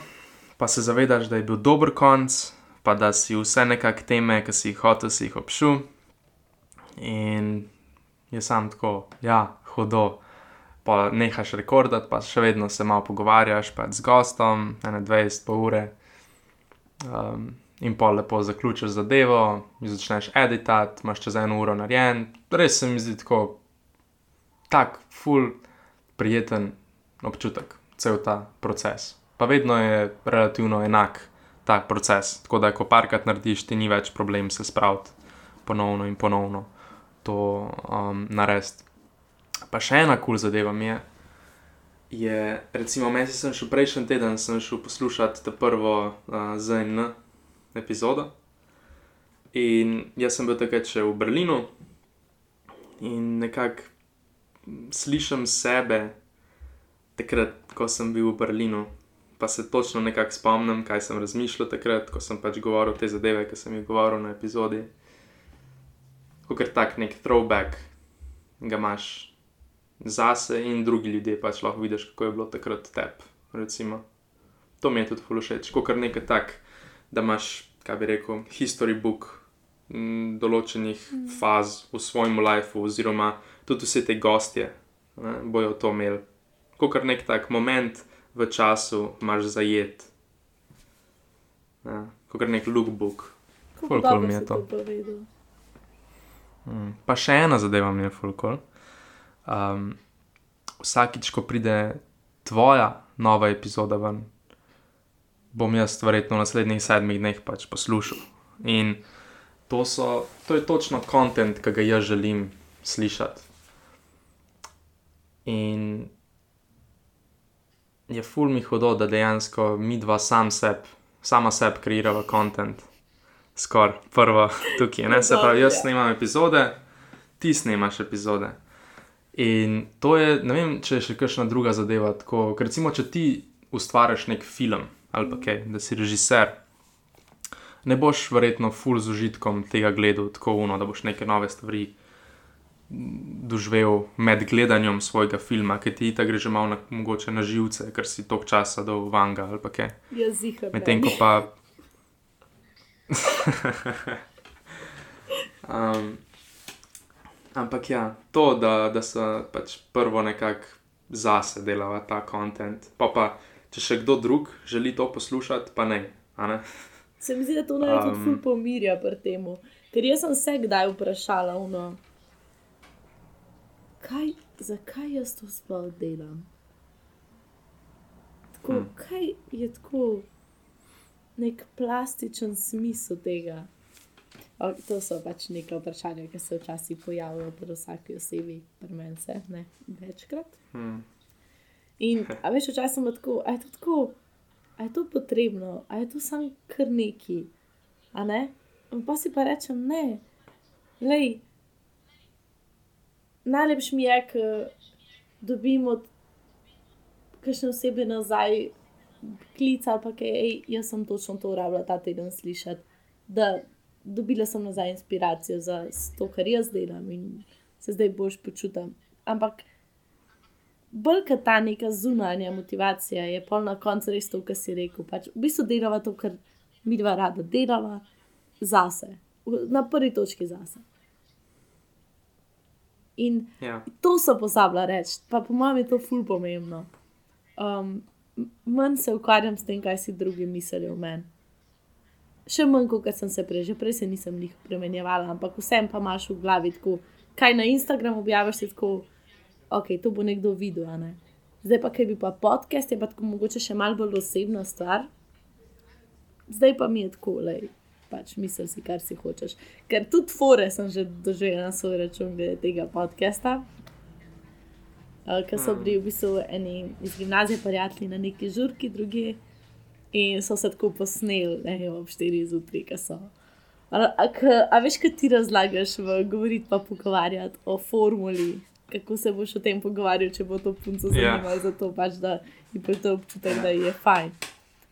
pa se zavedaš, da je bil dober konc, pa da si vse nekakšne teme, ki si jih hotel, si jih obšel. In je sam tako, ja, hodo. Pa nehaš rekordati, pa še vedno se malo pogovarjaš, pa z gostom, ene 20 po ure. Um, in pa lepo zaključiš zadevo, in začneš editati, imaš čez eno uro narejen. Res se mi zdi tako, tak, full, prijeten občutek, cel ta proces. Pa vedno je relativno enak ta proces, tako da ko parkrat narediš, ti ni več problem se spraviti ponovno in ponovno to um, narediti. Pa še ena kul cool zadeva mi je. Je, recimo, meni sem šel prejšnji teden, sem šel poslušati to prvo uh, ZN epizodo. In jaz sem bil takrat še v Berlinu in nekako slišim sebe takrat, ko sem bil v Berlinu. Pa se točno nekako spomnim, kaj sem razmišljal takrat, ko sem pač govoril te zadeve, ki sem jih govoril na epizodi. Kot tak nek throwback, ga imaš zase in drugi ljudje pač lahko vidiš, kako je bilo takrat tebi. Recimo. To mi je tudi fulušeč, kot nekaj tak, da imaš, kaj bi rekel, history book m, določenih mm. faz v svojem lifeu, oziroma tudi vse te gostje ne, bojo to imeli. Kot nek tak moment v času imaš zajet. Ja, kot nek lookbook. kako cool dobro mi je to. povedal. Mm. Pa še ena zadeva mi je fulkol. Um, vsakič, ko pride tvoja nova epizoda ven, bom jaz verjetno v naslednjih sedmih dneh pač poslušal. In to, so, to je točno kontent, ki ga jaz želim slišati. In je ful mi hudo, da dejansko mi dva sam seb, sama seb kreirava kontent. Skoraj prvo tukaj, ne se pravi, jaz Ja. snemam epizode, ti snemaš epizode. In to je, ne vem, če je še kakšna druga zadeva. Tako, ker recimo, če ti ustvariš nek film ali pa kaj, da si režiser, ne boš verjetno full z užitkom tega gledal, tako uno, da boš neke nove stvari doživel med gledanjem svojega filma, ki ti ta gre že malo na, mogoče na živce, ker si toliko časa dol vanga ali pa kaj. Jaz zihar. Medtem ko pa. um, ampak ja, to, da, da se pač prvo nekako zase delava ta kontent, pa pa če še kdo drug želi to poslušati, pa ne. a ne. Se mi zdi, da to naj tudi Um, ful pomirja pri tem. Ker jaz sem se kdaj vprašala, uno, kaj, zakaj jaz to sploh delam? Tako, hmm. Kaj je tako nek plastičen smisel tega? To so pač neka vprašanja, ki se včasih pojavljajo pri vsaki osebi, pri meni se ne večkrat. Hmm. In a veš, včasih bila tako, a je to tako, a je to potrebno, a je to samo kar neki, a ne? In pa si pa rečem, ne, lej, najlepš mi je, ker dobim od kakšne osebe nazaj klic ali pa kaj, ej, jaz sem točno to rabila ta teden slišati, da dobila sem nazaj inspiracijo za to, kar jaz delam in se zdaj boš počutim. Ampak bolj kot ta neka zunanja motivacija je pol na koncu res to, kar si rekel. Pač v bistvu delava to, kar mi dva rada delava zase, na prvi točki zase. In Ja. to so pozabila reči, pa po mojem je to ful pomembno. Um, manj se ukvarjam s tem, kaj si drugi mislijo o meni. Še manj, kot sem se prej, že prej se nisem njih premenjevala, ampak vsem pa imaš v glavi tako, kaj na Instagramu objaviš, si tako, ok, to bo nekdo videl. Ne? Zdaj pa, ker bi pa podcast, je pa tako mogoče še malo bolj osebna stvar. Zdaj pa mi je tako, lej, pač misli si, kar si hočeš. Ker tudi fore sem že doživela na svoj račun glede tega podcasta. Uh, ker so bili v bistvu eni iz gimnazije prijatelji na neki žurki, drugi in so se tako posneli, ne ob 4 zjutraj, ki so. A, a, a veš, kaj ti razlagaš, govoriti pa pogovarjati o formuli, kako se boš o tem pogovarjal, če bo to punco Ja. zanimalo, zato pač da je pa to občutek, da je fajn.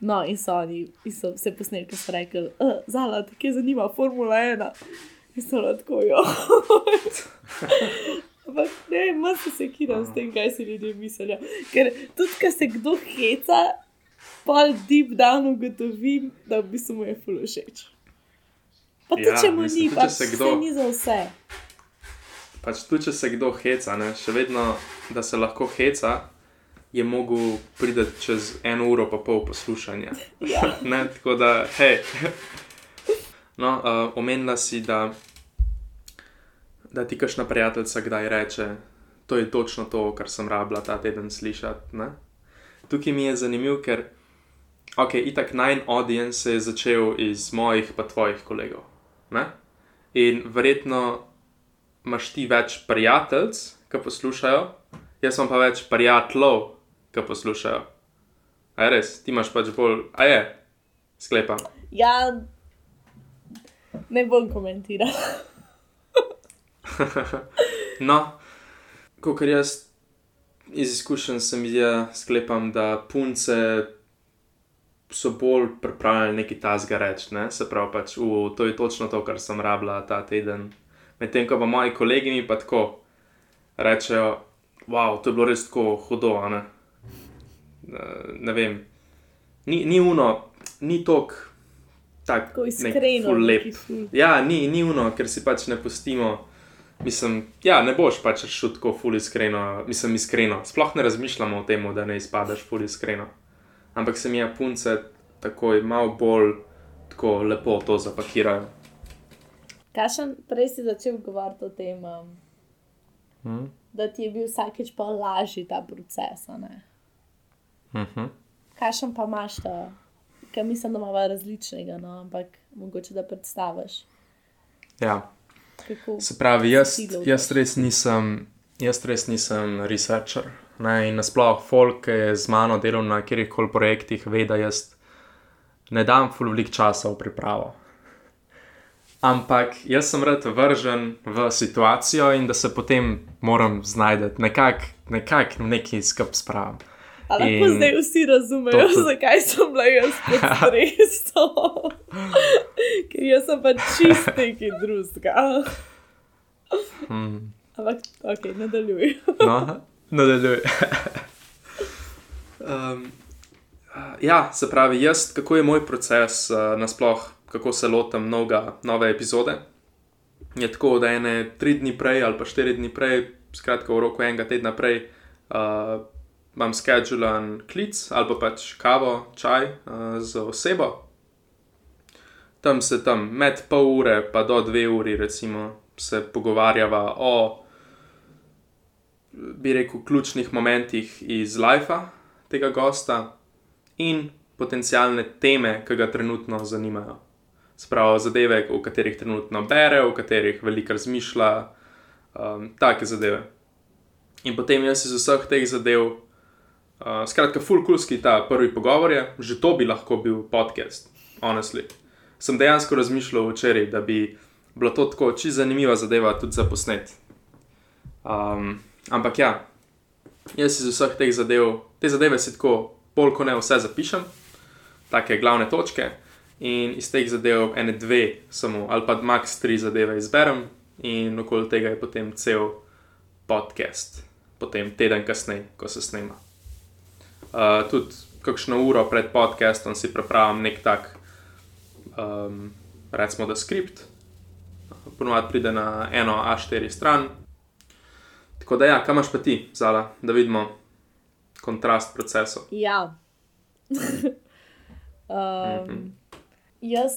No, in so oni in so se posneli, ki so rekli, uh, zala, te kje zanima Formula 1. In so tako, jo. Ampak ne, manj se sekiram s tem, kaj si ljudje mislijo. Ker tudi, ko se kdo heca, pol deep down ugotovim, da v bistvu mu je fulo všeč. Pa tudi, Ja, če mu mislim, ni, tudi, pa če se se kdo- ni za vse. Pač tudi, če se kdo heca, ne, še vedno, da se lahko heca, je mogel priti čez eno uro pa pol poslušanja. Ja. ne, tako da, hej. No, uh, omenila si, da, da ti kašna prijateljica kdaj reče, to je točno to, kar sem rabila ta teden slišati. Ne? Tukaj mi je zanimivo, ker, ok, itak nine audience se je začel iz mojih pa tvojih kolegov. Ne? In verjetno imaš ti več prijateljic, ki poslušajo, jaz sem pa več prijateljev, ki poslušajo. A je res, ti imaš pač bolj, a je, sklepam. Ja, ne bom komentiral. No, kot jaz iz izkušenj sem videl, sklepam, da punce so bolj pripravljene nekaj tasga reči. Ne? Se pravi, pač, "U, to je točno to, kar sem rabila ta teden. Medtem ko pa moji kolegi mi pa tako rečejo, wow, to je bilo res tako hudo. Ne? Ne vem, ni, ni uno, ni tok. Tak, Tako nek iskreno. lep. neki ful. Ja, ni, ni uno, ker si pač ne pustimo. Mislim, ja, ne boš pač šel tako ful iskreno, mislim iskreno. Sploh ne razmišljamo o tem, da ne izpadeš ful iskreno. Ampak se mi je punce takoj malo bolj tako lepo to zapakirajo. Kašen, prej si začel govoriti o tem, um, Mhm. da ti je bil vsakeč pa lažji ta proces. a ne? Mhm. Kašen pa imaš ta, ker mislim, da ima različnega, no, ampak mogoče da predstaviš, Ja. kako. Se pravi, jaz, jaz res nisem, jaz res nisem researcher. Ne, in nasploh, folk, ki je z mano delal na kjerkoli koli projektih, ve, da jaz ne dam ful velik časa v pripravo. Ampak jaz sem rad vržen v situacijo in da se potem moram znajti, nekako nekak neki skup spravim. A lahko in zdaj vsi razumejo, to- zakaj sem bila jaz pod stresom. Ker jaz sem pa čist neki drugega. Hmm. Ampak, ok, nadaljuj. No, nadaljuj. um, ja, se pravi, jaz, kako je moj proces, uh, nasploh, kako se lotim novega, nove epizode. Je tako, da ene tri dni prej ali pa štiri dni prej, skratka v roku enega tedna prej, uh, imam schedulan klic ali pa pač kavo, čaj uh, z osebo. Tam se tam med pol ure pa do dve uri, recimo, se pogovarjava o bi rekel, ključnih momentih iz lajfa tega gosta in potencijalne teme, ki ga trenutno zanimajo. Spravo zadeve, o katerih trenutno bere, o katerih veliko razmišlja, um, take zadeve. In potem jaz iz vseh teh zadev, uh, skratka, fulkulski ta prvi pogovor je, že to bi lahko bil podcast, honestly. Sem dejansko razmišljal včeraj, da bi bilo to tako čisto zanimiva zadeva tudi za posnet. Um, ampak ja, jaz iz vseh teh zadev, te zadeve si tako, bolj kot ne vse zapišem, take glavne točke, in iz teh zadev ene dve samo, ali pa max tri zadeve izberem, in okoli tega je potem cel podcast, potem teden kasneje, ko se snema. Uh, tudi kakšno uro pred podcastom si pripravim nek tak um, recimo, da skript, ponovadi pride na eno A4 stran. Tako da, ja, kam imaš pa ti, Zala, da vidimo kontrast procesov. Ja. um, jaz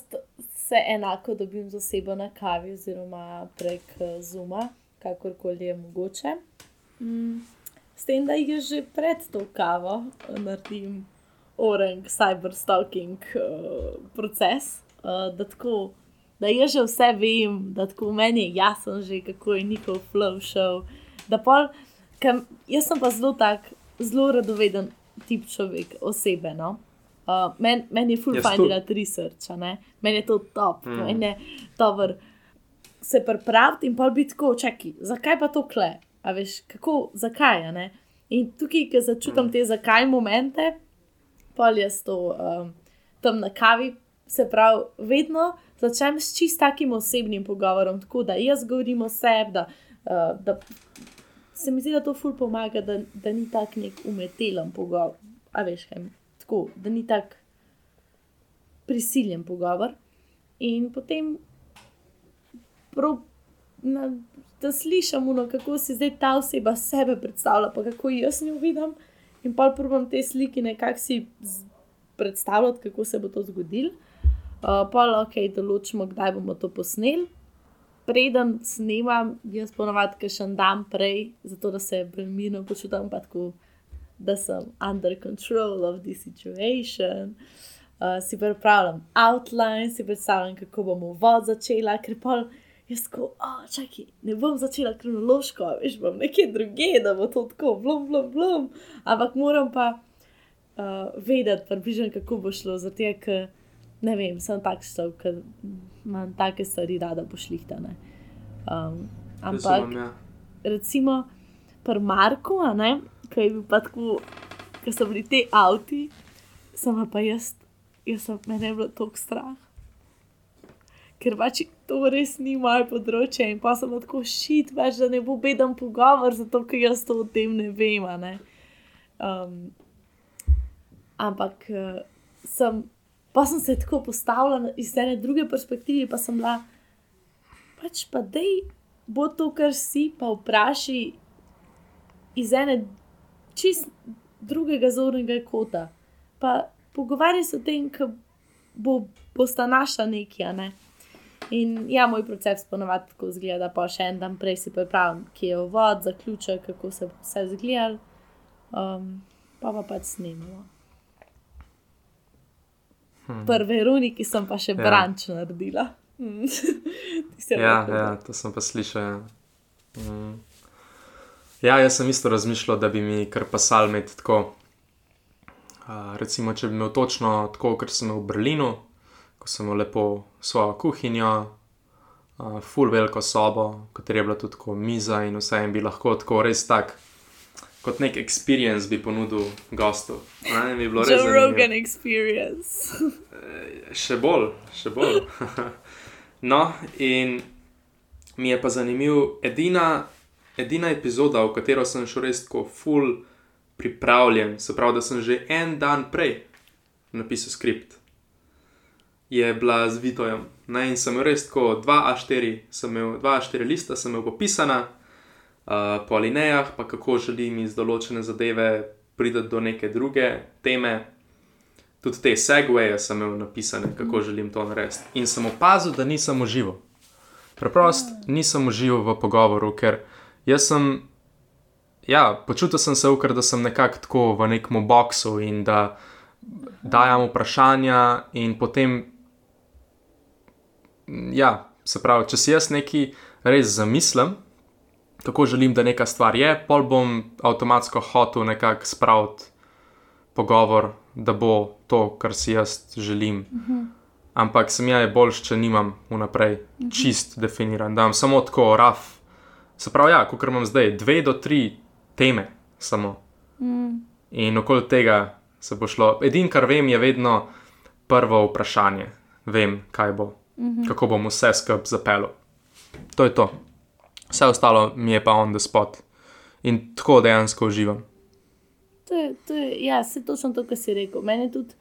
se enako dobim z osebo na kavi, oziroma prek eh, Zuma, kakorkoli je mogoče. Mm. S tem, da jih že pred to kavo eh, naredim orang cyberstalking uh, proces, uh, da, tako, da jaz že vse vem, da tako meni je jasno, že, kako je njihov flow šel. Pol, kam, jaz sem pa zelo tak, zelo radoveden tip človek, osebe. No? Uh, Meni men je full fajn delati research, meni je to top, Mm. meni je dobro se pripraviti in pa biti tako, čakaj, zakaj pa to kle, a veš, kako, zakaj. In tukaj, ki začutim Mm. te zakaj momente, pol jaz to um, tam na kavi, se pravi, vedno začnem s čist takim osebnim pogovorom, tako da jaz govorim o sebi, da, uh, da se mi zdi, da to ful pomaga, da, da ni tak nek umetelen pogovor, a veš, kaj, tako, da ni tak prisiljen pogovor. In potem, prav, na, da slišim, kako si zdaj ta oseba sebe predstavlja, pa kako jaz njo vidim, in pa probujem te slike nekako si predstavljati, kako se bo to zgodilo. Uh, pa ok, določimo, kdaj bomo to posneli. Preden snemam, jaz ponovadi še en dan prej, zato da se mirno počutim, pa tako, da sem under control of the situation. Uh, si pripravljam outline, si predstavljam, kako bomo vod začela, ker pa jaz tako, oh, čakaj, ne bom začela kronološko, veš, bom nekje druge, da bo to tako, blum, blum, blum. Ampak moram pa uh, vedeti, približno, kako bo šlo, zato ker ne vem, sem tak človek, ki imam take stvari rada pošlihtane. Um, ampak Razumem, ja. recimo pri Marku, ki je bil pa tako, ki so bili ti avti, sem pa jaz, jaz sem mene je bilo tako strah. Ker pač to res ni moje področje in pa sem tako šit, več da ne bo beden pogovor, zato ker jaz to o tem ne vem. Ne? Um, ampak uh, sem, pa sem se tako postavila iz ene druge perspektive, pa sem bila, pač pa dej, bo to, kar si, pa vpraši iz ene čist drugega zornega kota. Pa pogovarjaj se o tem, kako bo, bosta naša nekja. Ne? In ja, moj proces ponovadi tako izgleda, pa še en dan prej si pripravim, kje je vod, zaključek, kako se bo vse zgledal, um, pa pa pač snimamo. Hm. Pri Veroniki sem pa še Ja. branč naredila. Mm. Ja, ja, to sem pa slišal. Ja. Mm. ja, jaz sem isto razmišljal, da bi mi kar pasal imeti tako. Uh, recimo, če bi imel točno tako, kot sem imel v Berlinu, ko sem imel lepo svojo kuhinjo, uh, full veliko sobo, kateri je bila tudi tako miza in vse, in bi lahko tako res tak. Kot nek experience bi ponudil gostu. Ne, bi bilo res Joe. Rogan experience. Še bolj, še bolj. no, in mi je pa zanimiv, edina, edina epizoda, v katero sem šel res tako full pripravljen, se pravi, da sem že en dan prej napisal skript, je bila z Vitojem. Ne, in sem imel res tako 2A4, sem imel 2A4 lista, sem imel popisana po alinejah, pa kako želim iz določene zadeve priti do neke druge teme tudi te segwaye sem imel napisane, kako želim to narediti. In sem opazil, da nisem užival. Preprosto nisem užival v pogovoru, ker jaz sem, ja, počutil sem se, ker da sem nekako tako v nekem boksu in da dajam vprašanja, in potem, ja, se pravi, če si jaz nekaj res zamislim, kako želim, da neka stvar je, pol bom avtomatsko hotel nekako spraviti pogovor, da bo to, kar si jaz želim. Uh -huh. Ampak sem ja boljš, če nimam vnaprej uh -huh. čist definiran, da imam samo tako raf. Se pravi, ja, kot imam zdaj, dve do tri teme samo. Mm. In okoli tega se bo šlo. Edino, kar vem, je vedno prvo vprašanje. Vem, kaj bo, uh -huh. kako bom vse skupaj zapeljal. To je to. Vse ostalo mi je pa on the spot. In tako dejansko uživam. To je, to je, ja, se točno to, kar si rekel. Mene tudi,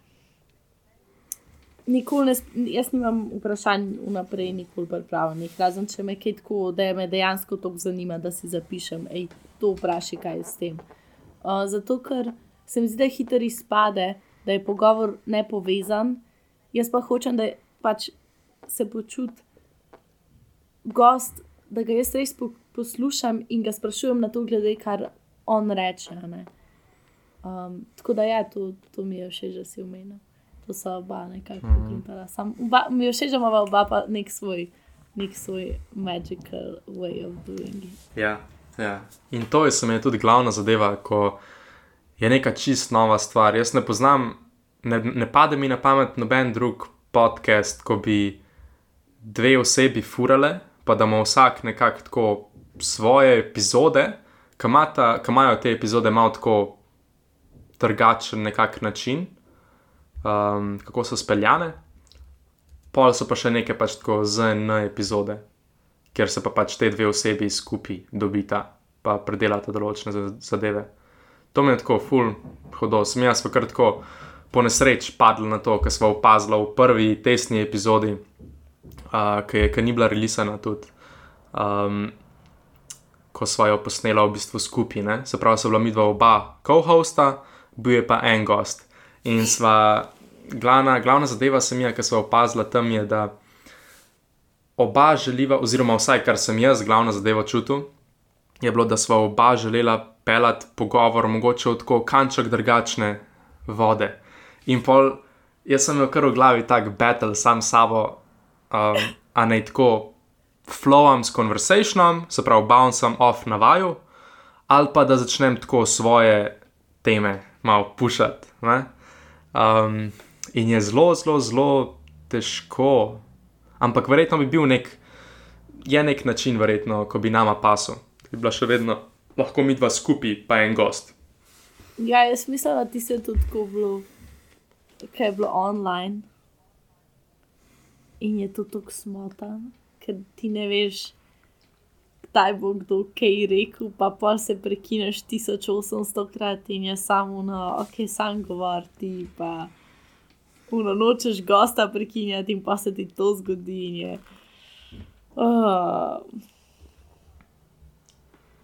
nikoli ne, jaz nimam vprašanj vnaprej, nikoli pripravljenih, razen če me kaj tako, da me dejansko to zanima, da si zapišem, ej, to vprašaj, kaj je s tem. Uh, zato, ker se mi zdi, da hitro izpade, da je pogovor nepovezan, jaz pa hočem, da je pač se počuti gost, da ga jaz res po, poslušam in ga sprašujem na to, glede kar on reče. ne. Um, tako da ja, to, to mi je všeč, da si omenil. To so oba nekako Mhm. pokrintala. Sam, oba, mi je všeč, da imamo oba pa nek svoj, nek svoj magical way of doing it. Ja, ja. In to je se mi je tudi glavna zadeva, ko je neka čist nova stvar. Jaz ne poznam, ne, ne pade mi na pamet noben drug podcast, ko bi dve osebi furale, pa da ima vsak nekako tako svoje epizode, ki imajo te epizode malo tako drugačen nekak način, um, kako so speljane. Pol so pa še neke pač tako ZN epizode, kjer se pa pač te dve osebi skupaj dobita, pa predelata določene za- zadeve. To mi je tako ful hodo, sem jaz pa kar tako po nesreč padla na to, kar smo opazila v prvi testni epizodi, uh, ki ni bila releasana tudi. Um, ko smo jo posnela v bistvu skupaj, ne? se pravi, so bila mi dva oba co-hosta, bil je pa en gost. In sva, glavna, glavna zadeva sem jaz, ki smo opazila tam, je, da oba želiva, oziroma vsaj kar sem jaz, glavna zadeva čutil, je bilo, da sva oba želela pelati pogovor, mogoče v tako kanček drugačne vode. In pol, jaz sem imel kar v glavi tak battle sam s sabo, um, a ne tako flowam s conversationom, se pravi, bouncem off na vaju, ali pa da začnem tako svoje teme malo pušati. Um, in je zelo, zelo, zelo težko, ampak verjetno bi bil nek, je nek način, verjetno, ko bi nama pasel, da bi bila še vedno lahko mi dva skupaj, pa en gost. Ja, jaz mislim, da ti se tudi tako bilo, kaj je bilo online. In je to tako smotan, ker ti ne veš, kdaj bo kdo kaj rekel, pa pa se prekineš 1800 krat in je samo na, ok, sam govoriti, pa uno nočeš gosta prekinjati in pa se ti to zgodi je. Uh,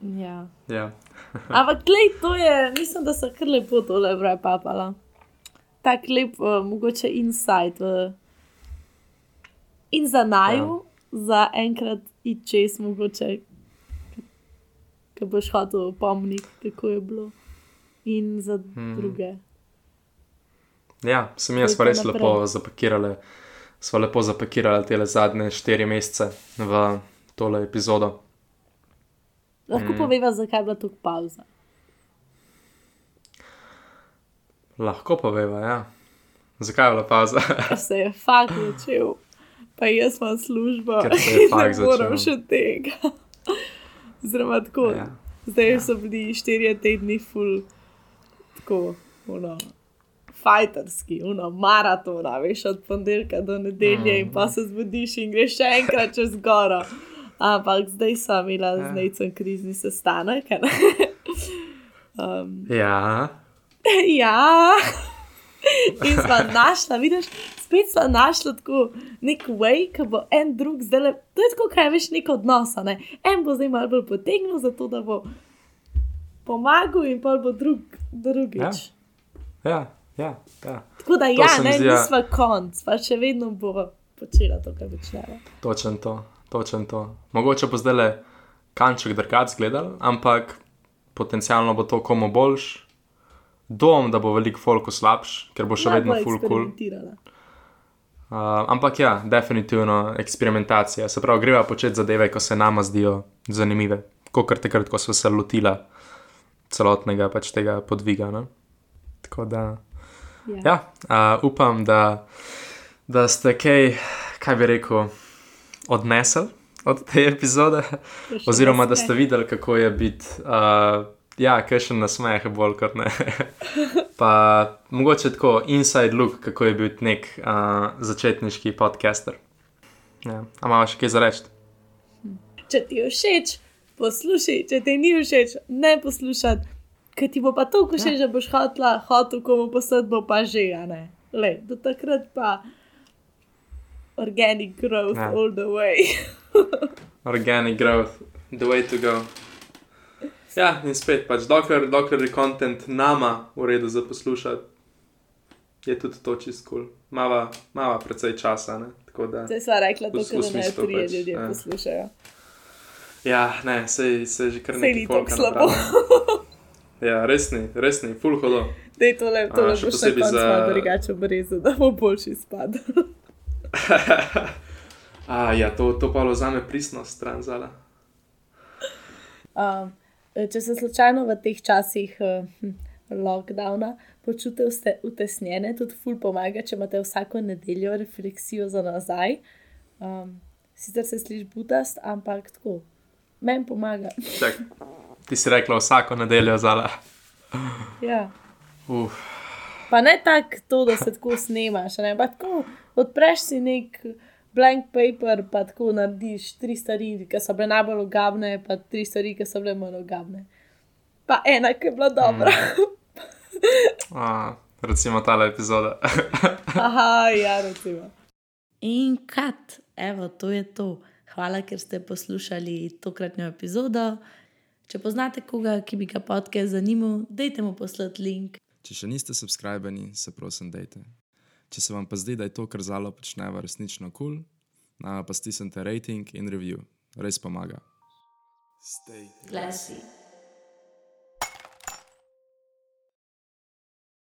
ja. Ja. Ampak, glej, to je, mislim, da so kar lepo tole prepapala. Tak lep, uh, mogoče insight. Uh, in za naju, ja. za enkrat in čez, mogoče, ki boš hotel pomniti, kako je bilo. In za hmm. druge. Ja, sem jaz pa res naprej. lepo zapakirali, smo lepo zapakirali te zadnje štiri mesece v tole epizodo. Lahko mm. poveva, zakaj je bila tu pauza. Lahko pa veva, ja. Zakaj je bila pauza? Se je fakt začel, pa jaz imam službo in ne moram začel. še tega. Zdravo, tako. Ja. Zdaj so bili štirje tedni, full, tako, uno, fajterski, uno, maratona, veš, od ponedeljka do nedelje mm. in pa se zbudiš in greš še enkrat čez goro. Ampak zdaj sem imela Ja. z necem krizni sestanek. um, Ja, ja. In smo našla, vidiš, spet smo našla tako nek way, ki bo en drug zdaj le. To je tako, kaj veš, nek odnos. Ne? En bo zdaj malo bolj potegnil, zato da bo pomagal, in pa bo drug, drugič. Ja. ja, ja. ja. Tako da, To ja, ne, zdi, ja. nismo konc, pa še vedno bo počela to, kar počneva. točen to, točen to. Mogoče bo zdaj le kanček drugač gledal, ampak potencialno bo to komu boljš. Dom, da bo veliko folku slabš, ker bo še vedno full cool. eksperimentirala. Uh, ampak ja, definitivno eksperimentacija. Se pravi, greva početi zadeve, ko se nama zdijo zanimive. Kot takrat, ko smo se lotila celotnega pač tega podviga. Ne? Tako da, Ja. ja, uh, upam, da, da ste kaj, kaj bi rekel, odnesli od te epizode, oziroma da ste videli, kako je biti. Uh, ja, kaj še nasmeh, bolj kot ne. pa mogoče tako inside look, kako je bil nek uh, začetniški podcaster. Ja. A imaš še kaj za reči? Če ti je všeč, poslušaj, če ti ni všeč, ne poslušaj. Ker ti bo pa to všeč, ja. da boš hotla, hotel komu poslati, bo pa že, a ne. Lej, do takrat pa Organic growth Ja. all the way. Organic growth, the way to go. Ja, in spet, pač, dokler, dokler je kontent nama v redu za poslušati, je tudi to čist kul. Cool. Mava, mava precej časa, ne? tako da. Zdaj sva rekla, to, kar ne trije pač, ljudje ja. poslušajo. Ja, ne, se, se že kar nekaj ni tako slabo. Ja, res ni, res ni, full hodo. Dej tole, A, tole še boš na posebej za- drugače obrezu, da bo boljši spad. A, ja, to, to pa vzame pristnost stran zala. Um, če se slučajno v teh časih uh, lockdowna počutite vste- utesnjene, tudi ful pomaga, če imate vsako nedeljo refleksijo za nazaj. Um, sicer se sliši butast, ampak tako, meni pomaga. Čak, ti si rekla vsako nedeljo zala. ja. Uf, Pa ne tako, to, da se tako snemaš, ne pa tako odpreš si nek blank paper, pa tako narediš tri stvari, ki so bile najbolj ogabne, pa tri stvari, ki so bile manj ogabne. Pa ena, ki je bila dobra. a, recimo tale epizoda. Aha, ja, recimo. In kat, evo, to je to. Hvala, ker ste poslušali tokratno epizodo. Če poznate koga, ki bi ga podcast zanimal, dajte mu poslati link. Če še niste subskrbeni, se prosim, dajte. Če se vam pa zdi, da je to, kar zalo počneva, resnično kul, cool, pa stisnite rating in review. Res pomaga. Stay. Glasi.